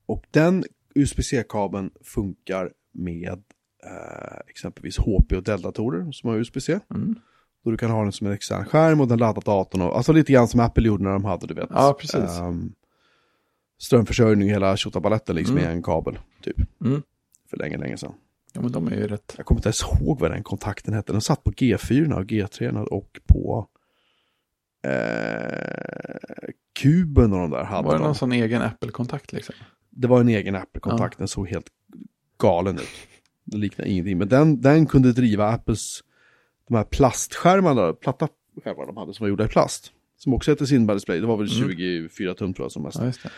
Och den USB-C-kabeln funkar med eh, exempelvis HP och Dell-datorer som har USB-C. mm, Då du kan ha den som en extern skärm och den laddar datorn. Och, alltså lite grann som Apple gjorde när de hade, du vet. Ja, precis. ehm, strömförsörjning, hela tjottabaletten liksom Mm. i en kabel, typ. mm. För länge, länge sedan. Ja men de är ju rätt. Jag kommer inte ens ihåg vad den kontakten hette. Den satt på G4 och G3 och på eh, kuben och de där hade Var det de. någon sån egen Apple-kontakt liksom? Det var en egen Apple-kontakt, den såg helt galen ut. Det liknar ingenting, men den, den kunde driva Apples, de här plastskärmarna, platta skärmar de hade som var gjorda i plast. Som också heter Cinema Display, det var väl Mm. 24 tum tror jag som mest. Ja.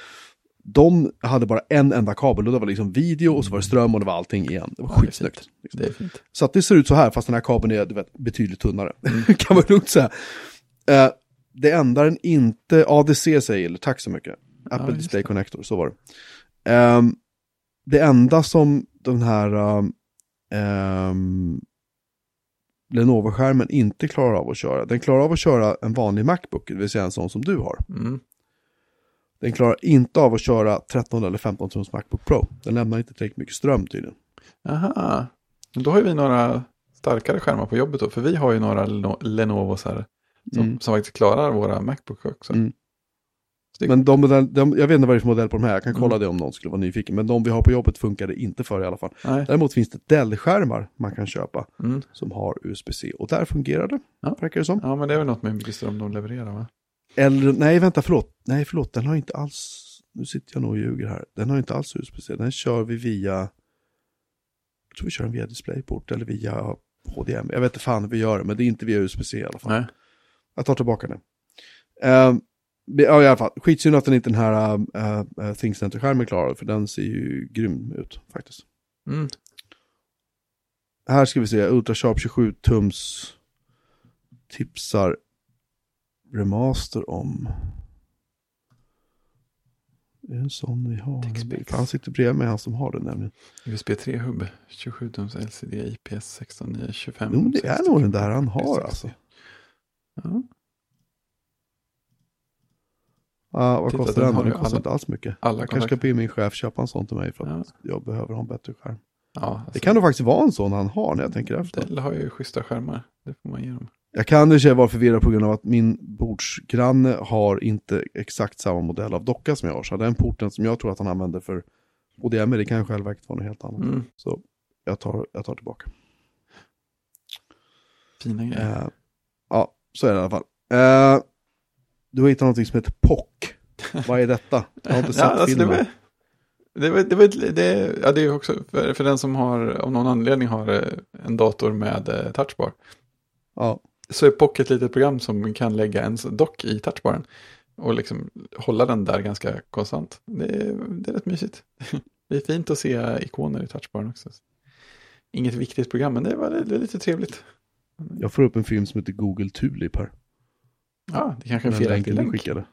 De hade bara en enda kabel och det var liksom video och så var det ström och det var allting igen. Det var Ja, skitsnyggt. fint. Det är fint. Så att det ser ut så här, fast den här kabeln är vet, betydligt tunnare. Mm. kan man lugnt säga. Eh, det enda den inte, ADC säger, eller tack så mycket, Apple just Display. Connector, så var det. Ehm, det enda som den här, um, ehm, Lenovo-skärmen inte klarar av att köra. Den klarar av att köra en vanlig Macbook, det vill säga en sån som du har. Mm. Den klarar inte av att köra 13 eller 15 tums Macbook Pro. Den lämnar inte tillräckligt mycket ström tydligen. Aha. Men då har vi några starkare skärmar på jobbet då. För vi har ju några Leno- Lenovos här. Som, Mm. som faktiskt klarar våra Macbook också. Mm. Men de, modell- de, jag vet inte vad det är för modell på de här, jag kan kolla Mm. det om någon skulle vara nyfiken. Men de vi har på jobbet funkar det inte för i alla fall. Nej. Däremot finns det Dell-skärmar man kan köpa Mm. som har USB-C. Och där fungerar det, Ja. verkar det som. Ja, men det är väl något med hur mycket ström de levererar va? Eller, nej vänta, förlåt. Nej, förlåt, den har inte alls, nu sitter jag nog och ljuger här. Den har inte alls USB-C, den kör vi via, jag tror vi kör den via DisplayPort eller via HDMI. Jag vet inte fan hur vi gör det, men det är inte via USB-C i alla fall. Nej. Jag tar tillbaka det. Det- ja, i alla fall. Skitsynd att den inte den här uh, uh, ThinkCenter-skärmen klarar, för den ser ju grym ut faktiskt. Mm. Här ska vi se, Ultrasharp 27 tums tipsar remaster om. Det är en sån vi har. TechSpecs. Han sitter bredvid mig, han som har den nämligen. USB 3-hubb, 27 tums LCD, IPS 16925. Jo, men det är nog den där han har alltså. Ja. Ja, vad Titta, kostar den den? Den kostar alla- inte alls mycket. alla jag kanske ska be min chef köpa en sån till mig för att Ja. jag behöver ha en bättre skärm. Ja, alltså, Det kan nog faktiskt vara en sån han har när jag tänker efter. Dell har ju schyssta skärmar. Det får man ge dem. Jag kan i sig vara förvirrad på grund av att min bordsgranne har inte exakt samma modell av docka som jag har. Så den porten som jag tror att han använder för HDMI, det kan i själva verket vara något helt annat. Mm. Så jag tar, jag tar tillbaka. Fina grejer. Eh, ja, så är det i alla fall. Eh, du har hittat någonting som heter POC. Vad är detta? Jag har inte sett ja, alltså det, filmen. var, det, var, det, var, det, ja, det är också för, för den som har, av någon anledning har eh, en dator med touchbar. Ja, Så är Pocket ett litet program som kan lägga en dock i touchbaren. Och liksom hålla den där ganska konstant. Det är, det är rätt mysigt. Det är fint att se ikoner i touchbaren också. Inget viktigt program, men det var det är lite trevligt. jag får upp en film som heter Google Tulip här. Ja, det kanske är en felaktig länk. skickade.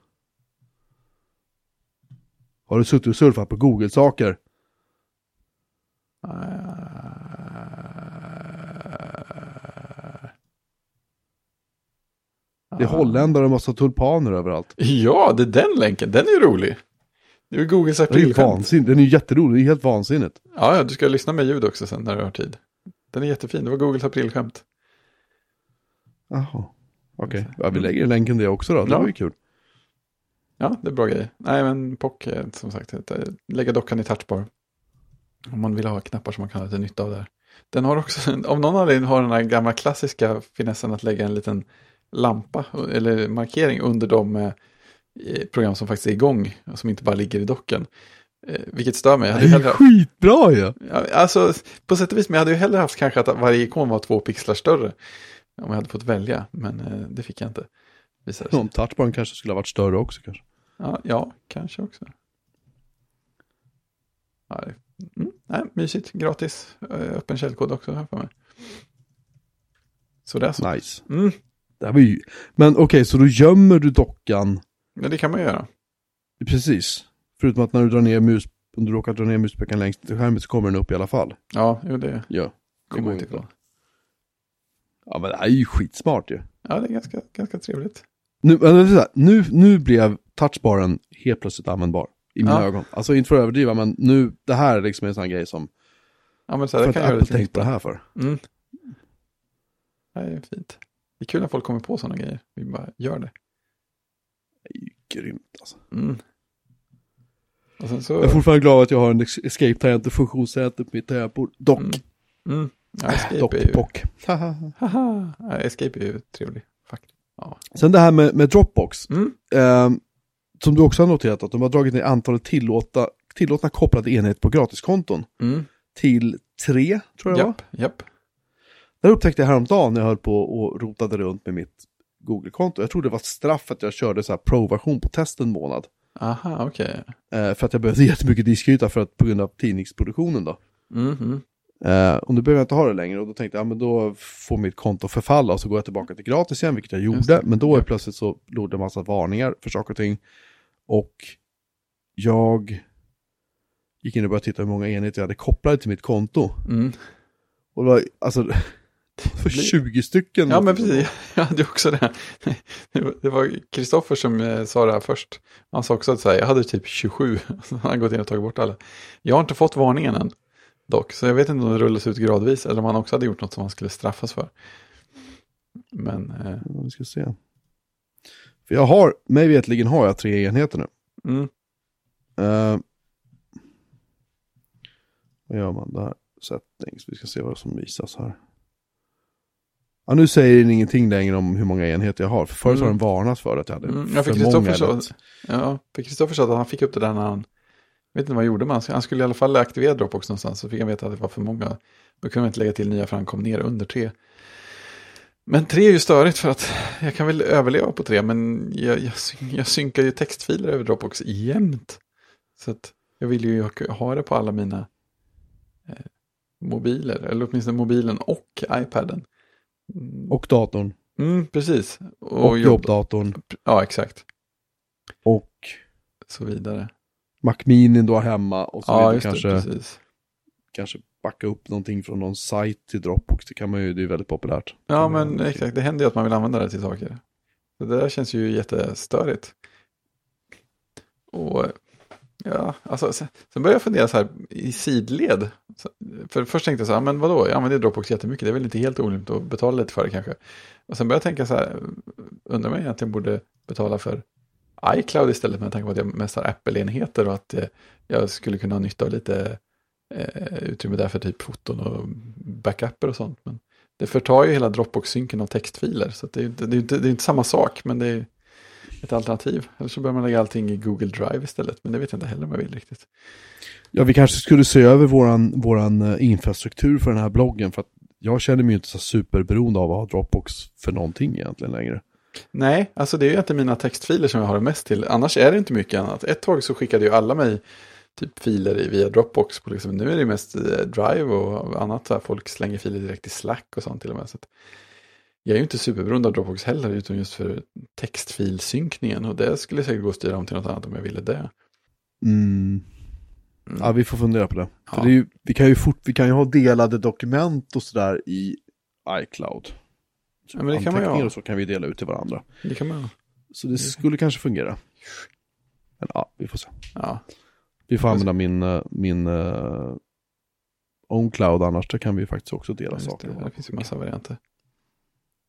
Har du suttit och surfat på Google-saker? Ah. Det är holländare och massa tulpaner överallt. Ja, det är den länken. Den är ju rolig. Det är Googles är aprilskämt. Den är ju jätterolig. Det är helt vansinnigt. Ja, ja, du ska lyssna med ljud också sen när du har tid. Den är jättefin. Det var Googles aprilskämt. Jaha. Okej, ja, vi lägger länken det också då. Det Ja. var ju kul. Ja, det är bra grejer. Nej, men POC är som sagt eh, lägga dockan i touchbar. Om man vill ha knappar som man kan ha lite nytta av där. Den har också, av någon anledning har den här gamla klassiska finessen att lägga en liten lampa eller markering under de eh, program som faktiskt är igång och som inte bara ligger i docken. Eh, vilket stör mig. Jag hade Det är hellre, skitbra ju! Ja. alltså, på sätt och vis, men jag hade ju hellre haft kanske att varje ikon var två pixlar större. Om jag hade fått välja, men eh, det fick jag inte. Om touchbaren kanske skulle ha varit större också kanske. Ja, ja kanske också. Ja, mm, nej, mysigt, gratis, öppen källkod också här för mig. Så det är så. Nice. Mm, Det här var ju... Men okej, så då gömmer du dockan men det kan man göra. precis. Förutom att när du drar ner mus... Om du råkar dra ner muspekan längst till skärmen så kommer den upp i alla fall. Ja, jo, det Ja. Det kommer går inte ifrån. Ja men det här är ju skitsmart ju. Ja, det är ganska, ganska trevligt. Nu, är här, nu, nu blev touchbaren helt plötsligt användbar. I mina Ja. ögon. Alltså inte för att överdriva men nu, det här är liksom en sån här grej som... Ja, men så här, För det att kan jag göra Apple tänkt på det här för. Mm. Det är fint. Det är kul när folk kommer på sådana grejer. Vi bara gör det. Det är ju grymt alltså. Mm. Och sen så... Jag är fortfarande glad att jag har en escape-tangent och funktionssäte på mitt tangentbord. Dock. Mm. Mm. Ja, Escape Dock, är ju... pock. Ja, Escape är ju trevlig. Faktiskt. Ja. Sen det här med, med Dropbox. Mm. Eh, som du också har noterat att de har dragit ner antalet tillåta, tillåtna kopplade enheter på gratiskonton Mm. till tre, tror jag. Japp, japp. Det här upptäckte jag häromdagen när jag höll på och rotade runt med mitt Google-konto. Jag trodde det var ett straff att jag körde så här pro-version på test en månad. Aha, okej. Eh, för att jag behövde jättemycket diskyta för att, på grund av tidningsproduktionen då. Mhm. Eh, och nu behöver jag inte ha det längre och då tänkte jag, ja men då får mitt konto förfalla och så går jag tillbaka till gratis igen, vilket jag gjorde. Men då är plötsligt så låg det en massa varningar för saker och ting. Och jag gick in och började titta hur många enheter jag hade kopplade till mitt konto. Mm. Och det var, alltså, För 20 stycken. Ja, men precis. Jag hade också det. Det var Kristoffer som eh, sa det här först. Han sa också att så här, jag hade typ 27. Han har gått in och tagit bort alla. Jag har inte fått varningen än. Dock, så jag vet inte om det rullas ut gradvis eller om han också hade gjort något som han skulle straffas för. Men... Eh... Ja, vi ska se. För jag har, mig vetligen har jag tre enheter nu. Mm. Uh, vad gör man där? Settings, vi ska se vad som visas här. Ja, nu säger den ingenting längre om hur många enheter jag har. För förut mm. har den varnat för att jag hade mm, jag för många. Sa, ja, för Kristoffer sa att han fick upp det där när han, jag vet inte vad han gjorde, men han skulle i alla fall aktivera Dropbox någonstans. Så fick han veta att det var för många. Då kunde man inte lägga till nya för han kom ner under tre. Men tre är ju störigt för att jag kan väl överleva på tre, men jag, jag, jag synkar ju textfiler över Dropbox jämt. Så att jag vill ju ha det på alla mina eh, mobiler, eller åtminstone mobilen och iPaden. Och datorn. Mm, precis. Och, och jobbdatorn. Ja, exakt. Och så vidare. Mac Mini då hemma och så ja, vidare. Kanske, det, precis. kanske backa upp någonting från någon sajt till Dropbox. Det kan man ju, det är väldigt populärt. Ja, men exakt. Det händer ju att man vill använda det till saker. Det där känns ju jättestörigt. Och ja, alltså sen, sen började jag fundera så här i sidled. För först tänkte jag så här, men vadå, jag använder Dropbox jättemycket. Det är väl inte helt orimligt att betala lite för det kanske. Och sen började jag tänka så här, undrar om jag egentligen borde betala för iCloud istället med tanke på att jag mest har Apple-enheter och att eh, jag skulle kunna ha nytta av lite eh, utrymme där för typ foton och backuper och sånt. Men det förtar ju hela Dropbox-synken av textfiler. Så det är, det, är inte, det är inte samma sak, men det är ett alternativ. Eller så börjar man lägga allting i Google Drive istället. Men det vet jag inte heller om jag vill riktigt. Ja, vi kanske skulle se över våran, våran eh, infrastruktur för den här bloggen. För att jag känner mig inte så superberoende av att ha Dropbox för någonting egentligen längre. Nej, alltså det är ju inte mina textfiler som jag har det mest till. Annars är det inte mycket annat. Ett tag så skickade ju alla mig typ filer via Dropbox. På liksom, nu är det mest eh, Drive och annat. Så här, folk slänger filer direkt i Slack och sånt till och med. Så jag är ju inte superberoende av Dropbox heller, utan just för textfilsynkningen. Och det skulle säkert gå att styra om till något annat om jag ville det. Mm. Mm. Ja, vi får fundera på det. Ja. Det ju, vi, kan ju fort, vi kan ju ha delade dokument och sådär i iCloud. Så ja, men det kan man ju ha. och så kan vi dela ut till varandra. Det kan man ha. Så det skulle kanske fungera. Men ja, vi får se. Ja. Vi får använda min, eh, min uh, OnCloud annars, där kan vi faktiskt också dela ja, saker. Det, det finns ju massa varianter.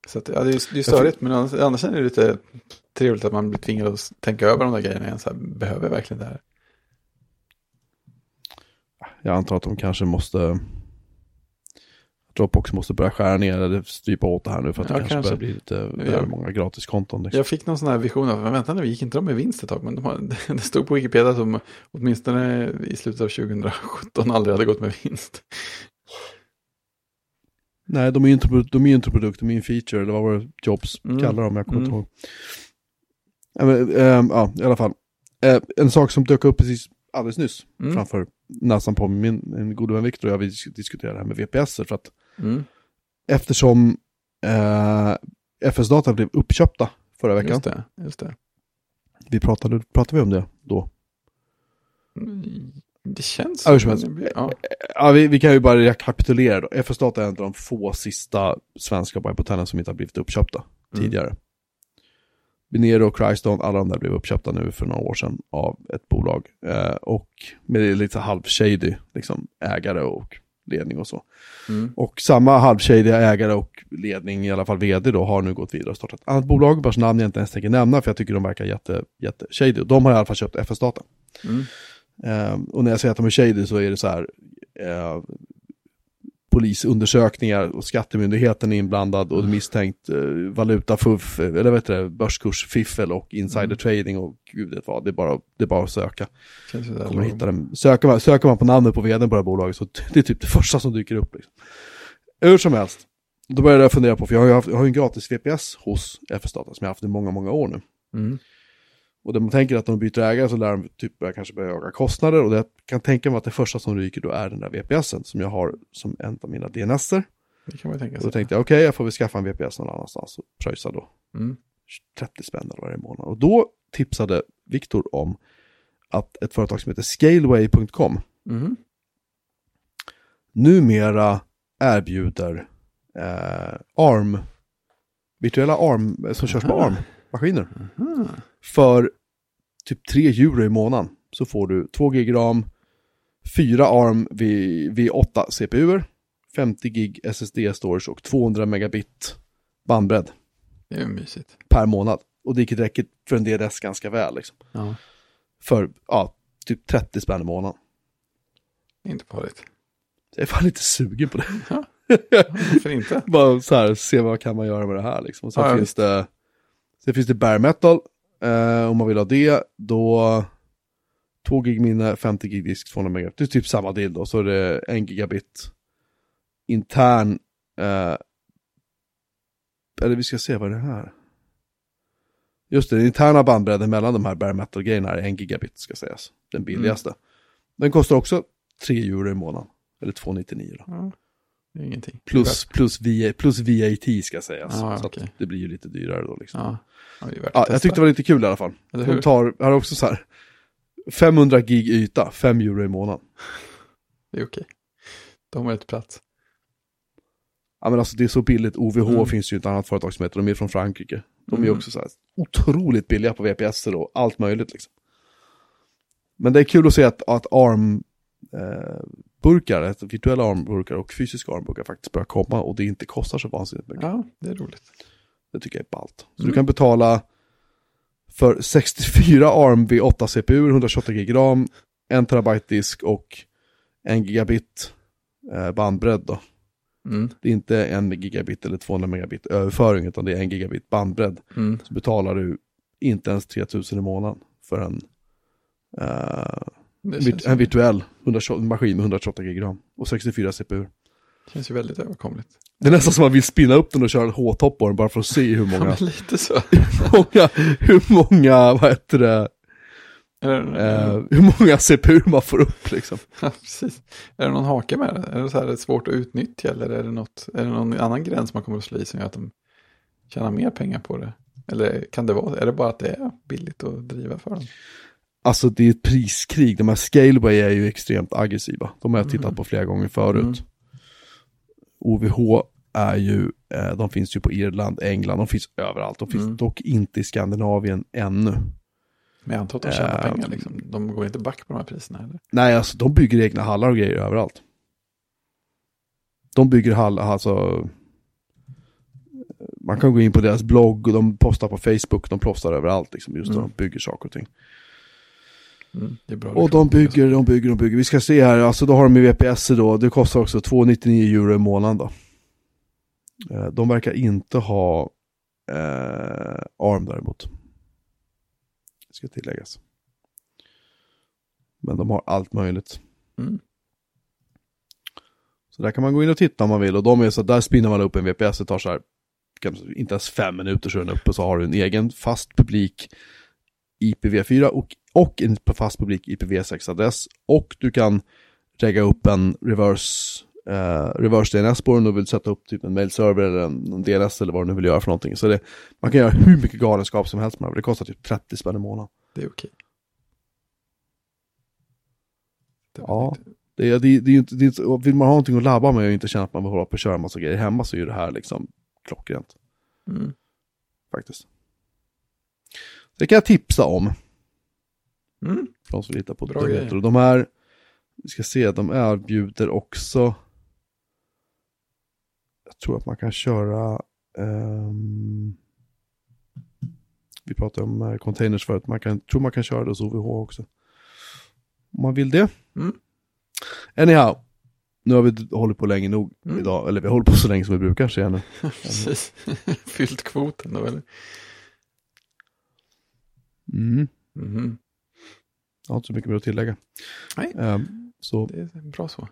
Så att, ja, det är ju störigt, men annars är det lite trevligt att man blir tvingad att tänka över de där grejerna igen. Så här, behöver jag verkligen det här? Jag antar att de kanske måste Dropbox måste börja skära ner eller strypa åt det här nu för att ja, det kanske, kanske börjar bli lite ja. många gratiskonton. Liksom. Jag fick någon sån här vision av, men vänta nu, gick inte de med vinst ett tag? Men de har, det stod på Wikipedia de åtminstone i slutet av 2017 aldrig hade gått med vinst. Nej, de är ju inte, de är inte produkt, de är en feature, eller vad var det Jobs mm. kallar dem, jag kommer mm. inte ihåg. Ja, men, äh, ja, i alla fall. Äh, en sak som dök upp precis alldeles nyss mm. framför näsan på min en god vän Viktor och jag vi diskuterade det här med VPS för att mm. eftersom äh, FS-data blev uppköpta förra veckan. Just det, just det. Vi pratade, pratade vi om det då? Det känns ja, som. Det ja. ja vi, vi, kan ju bara rekapitulera då. FS Data är en av de få sista svenska bipotellen som inte har blivit uppköpta mm. tidigare. Binero och Crystone, alla de där blev uppköpta nu för några år sedan av ett bolag. Eh, och med lite halv-shady liksom, ägare och ledning och så. Mm. Och samma halv-shady ägare och ledning, i alla fall vd då, har nu gått vidare och startat ett annat bolag vars namn jag inte ens tänker nämna för jag tycker de verkar jätte, jätte shady. Och de har i alla fall köpt FS Data. Mm. Uh, och när jag säger att de är shady så är det så här, uh, polisundersökningar och skattemyndigheten är inblandad och misstänkt uh, valutafuff, eller vet du börskursfiffel och insider mm. och gud vet vad, det är bara, det är bara att söka. Kommer hitta dem. Söker, man, söker man på namnet på vdn på det här bolaget så det är typ det första som dyker upp. Liksom. Hur som helst, då började jag fundera på, för jag har ju, haft, jag har en gratis VPS hos FS-data som jag har haft i många, många år nu. Mm. Och man tänker att de byter ägare så lär de typ börja, kanske börja öka kostnader. Och det kan tänka mig att det första som ryker då är den där VPSen som jag har som en av mina DNSer. Det kan man tänka sig. Och då tänkte jag okej, okay, jag får väl skaffa en VPS någon annanstans och pröjsa då. Mm. 30 spänn eller varje månad. Och då tipsade Viktor om att ett företag som heter Scaleway.com mm. numera erbjuder eh, ARM, virtuella ARM, som körs på Aha. ARM-maskiner. Mhm. För typ 3 euro i månaden så får du 2 gig ram, 4 ARM V- V8 CPUer, 50 gig SSD-storage och 200 megabit bandbredd Det är ju mysigt. per månad. Och det räcker för en DNS ganska väl liksom. Ja. För, ja, typ 30 spänn i månaden. Inte farligt. Jag är fan lite sugen på det. Varför inte? Bara så här, se vad kan man göra med det här liksom. Och sen Ja, finns det, sen finns det bare metal. Eh, om man vill ha det, då 2 gig minne, 50 gig disk, 200 megabit. Det är typ samma deal då. Så är det 1 gigabit intern, eh, eller vi ska se vad det är här. Just det, den interna bandbredden mellan de här bare metal grejerna är 1 gigabit ska sägas. Den billigaste. Den kostar också 3 euro i månaden. Eller 299 då. Det är ingenting. Plus, plus, VA, plus VAT ska sägas. Ja, så att det blir ju lite dyrare då liksom. Ja, Ja. Är jag tyckte det var lite kul i alla fall. De tar, har också så här 500 gig yta, 5 euro i månaden. Det är okej. De har ett plats. Ja men alltså det är så billigt, OVH Mm. finns ju ett annat företag som heter, de är från Frankrike. De är Mm. också så här otroligt billiga på VPS och allt möjligt liksom. Men det är kul att se att, att ARM eh, burkar, virtuella ARM-burkar och fysiska ARM-burkar faktiskt börjar komma och det inte kostar så vansinnigt mycket. Ja, det är roligt. Det tycker jag är ballt. Så Mm. du kan betala för 64 ARM V8 CPU, 128 gig ram, 1 terabyte disk och 1 gigabit eh, bandbredd då. Mm. Det är inte 1 gigabit eller 200 megabit överföring utan det är 1 gigabit bandbredd. Mm. Så betalar du inte ens 3000 i månaden för en, känns, en virtuell 128, maskin med 128 gig ram och 64 CPU. Känns ju väldigt överkomligt. Det är nästan som att man vill spinna upp den och köra en H-topp på den bara för att se hur Ja, många, men lite så. många, hur många, vad heter det, Eh, hur många CPU man får upp liksom. Ja, precis. Är det någon hake med det? Är det så här svårt att utnyttja eller är det, något, är det någon annan gräns man kommer att slå i som gör att de tjänar mer pengar på det? Eller kan det vara, är det bara att det är billigt att driva för dem? Alltså det är ett priskrig, de här Scaleway är ju extremt aggressiva. De har jag tittat Mm. på flera gånger förut. Mm. OVH är ju, eh, de finns ju på Irland, England, de finns överallt. De finns Mm. dock inte i Skandinavien ännu. Men jag antar att de tjänar Eh, pengar liksom. De går inte back på de här priserna eller? Nej, alltså de bygger egna hallar och grejer överallt. De bygger hallar, alltså man kan gå in på deras blogg och de postar på Facebook, de postar överallt liksom, just Mm. de bygger saker och ting. Mm, det är bra Och de bygger, de bygger, de bygger. Vi ska se här, alltså då har de ju VPS då, det kostar också 299 euro i månaden då. Eh, De verkar inte ha eh, ARM däremot. Det ska tilläggas. Men de har allt möjligt. Mm. Så där kan man gå in och titta om man vill. Och de är så där spinner man upp en VPS, det tar så här, inte ens fem minuter så är den uppe, så har du en egen fast publik IPv4 och, och en fast publik IPv6-adress. Och du kan lägga upp en reverse, eh, reverse DNS på den och vill sätta upp typ en mailserver eller en, en DNS eller vad du nu vill göra för någonting. Så det, man kan göra hur mycket galenskap som helst med det. Det kostar typ 30 spänn i månaden. Det är okej. Det Ja. Det, är- det, är- det är inte, det är vill man ha någonting att labba med och inte känna att man vill hålla på och köra en massa grejer hemma så är ju det här liksom klockrent Mm. faktiskt. Det kan jag tipsa om. Mm. För de som litar på Bra dumheter. Och de är, vi ska se, de erbjuder också, jag tror att man kan köra, ehm, vi pratade om eh, containers förut, man kan, tror man kan köra det hos OVH också. Om man vill det. Mm. Anyhow, nu har vi hållit på länge nog Mm. idag, eller vi har hållit på så länge som vi brukar säga nu. Precis. Fyllt kvoten då eller? Mm. Mhm. Jag har inte så mycket mer att tillägga. Nej. Ehm, så Det är bra så.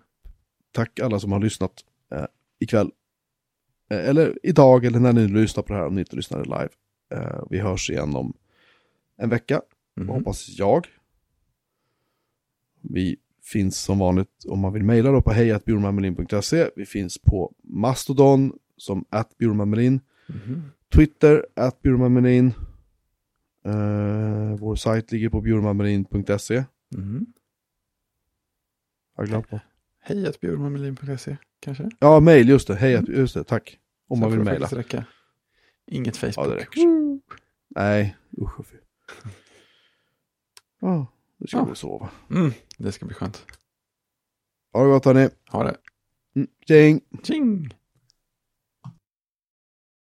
tack alla som har lyssnat eh, ikväll. Eh, eller idag, eller när ni lyssnar på det här, om ni inte lyssnade live. Eh, vi hörs igen om en vecka, Mhm. hoppas jag. Vi finns som vanligt om man vill mejla då på hejatbjurmanmelin.se. Vi finns på Mastodon som atbjurmanmelin. Mhm. Twitter, atbjurmanmelin. Eh, vår sajt ligger på bjurmanmelin.se. Mhm. Har jag glömt något? Hej, bjurmanmelin.se. kanske? Ja, mail, just det. Hej, just det, tack. Om man Så vill får det mejla. Inget Ja, Facebook. det räcker. Nej, usch och fy. Ja, nu ska Ja. vi sova. Mm, det ska bli skönt. Ha det gott hörni. Ha det. Mm. Tjing! Tjing!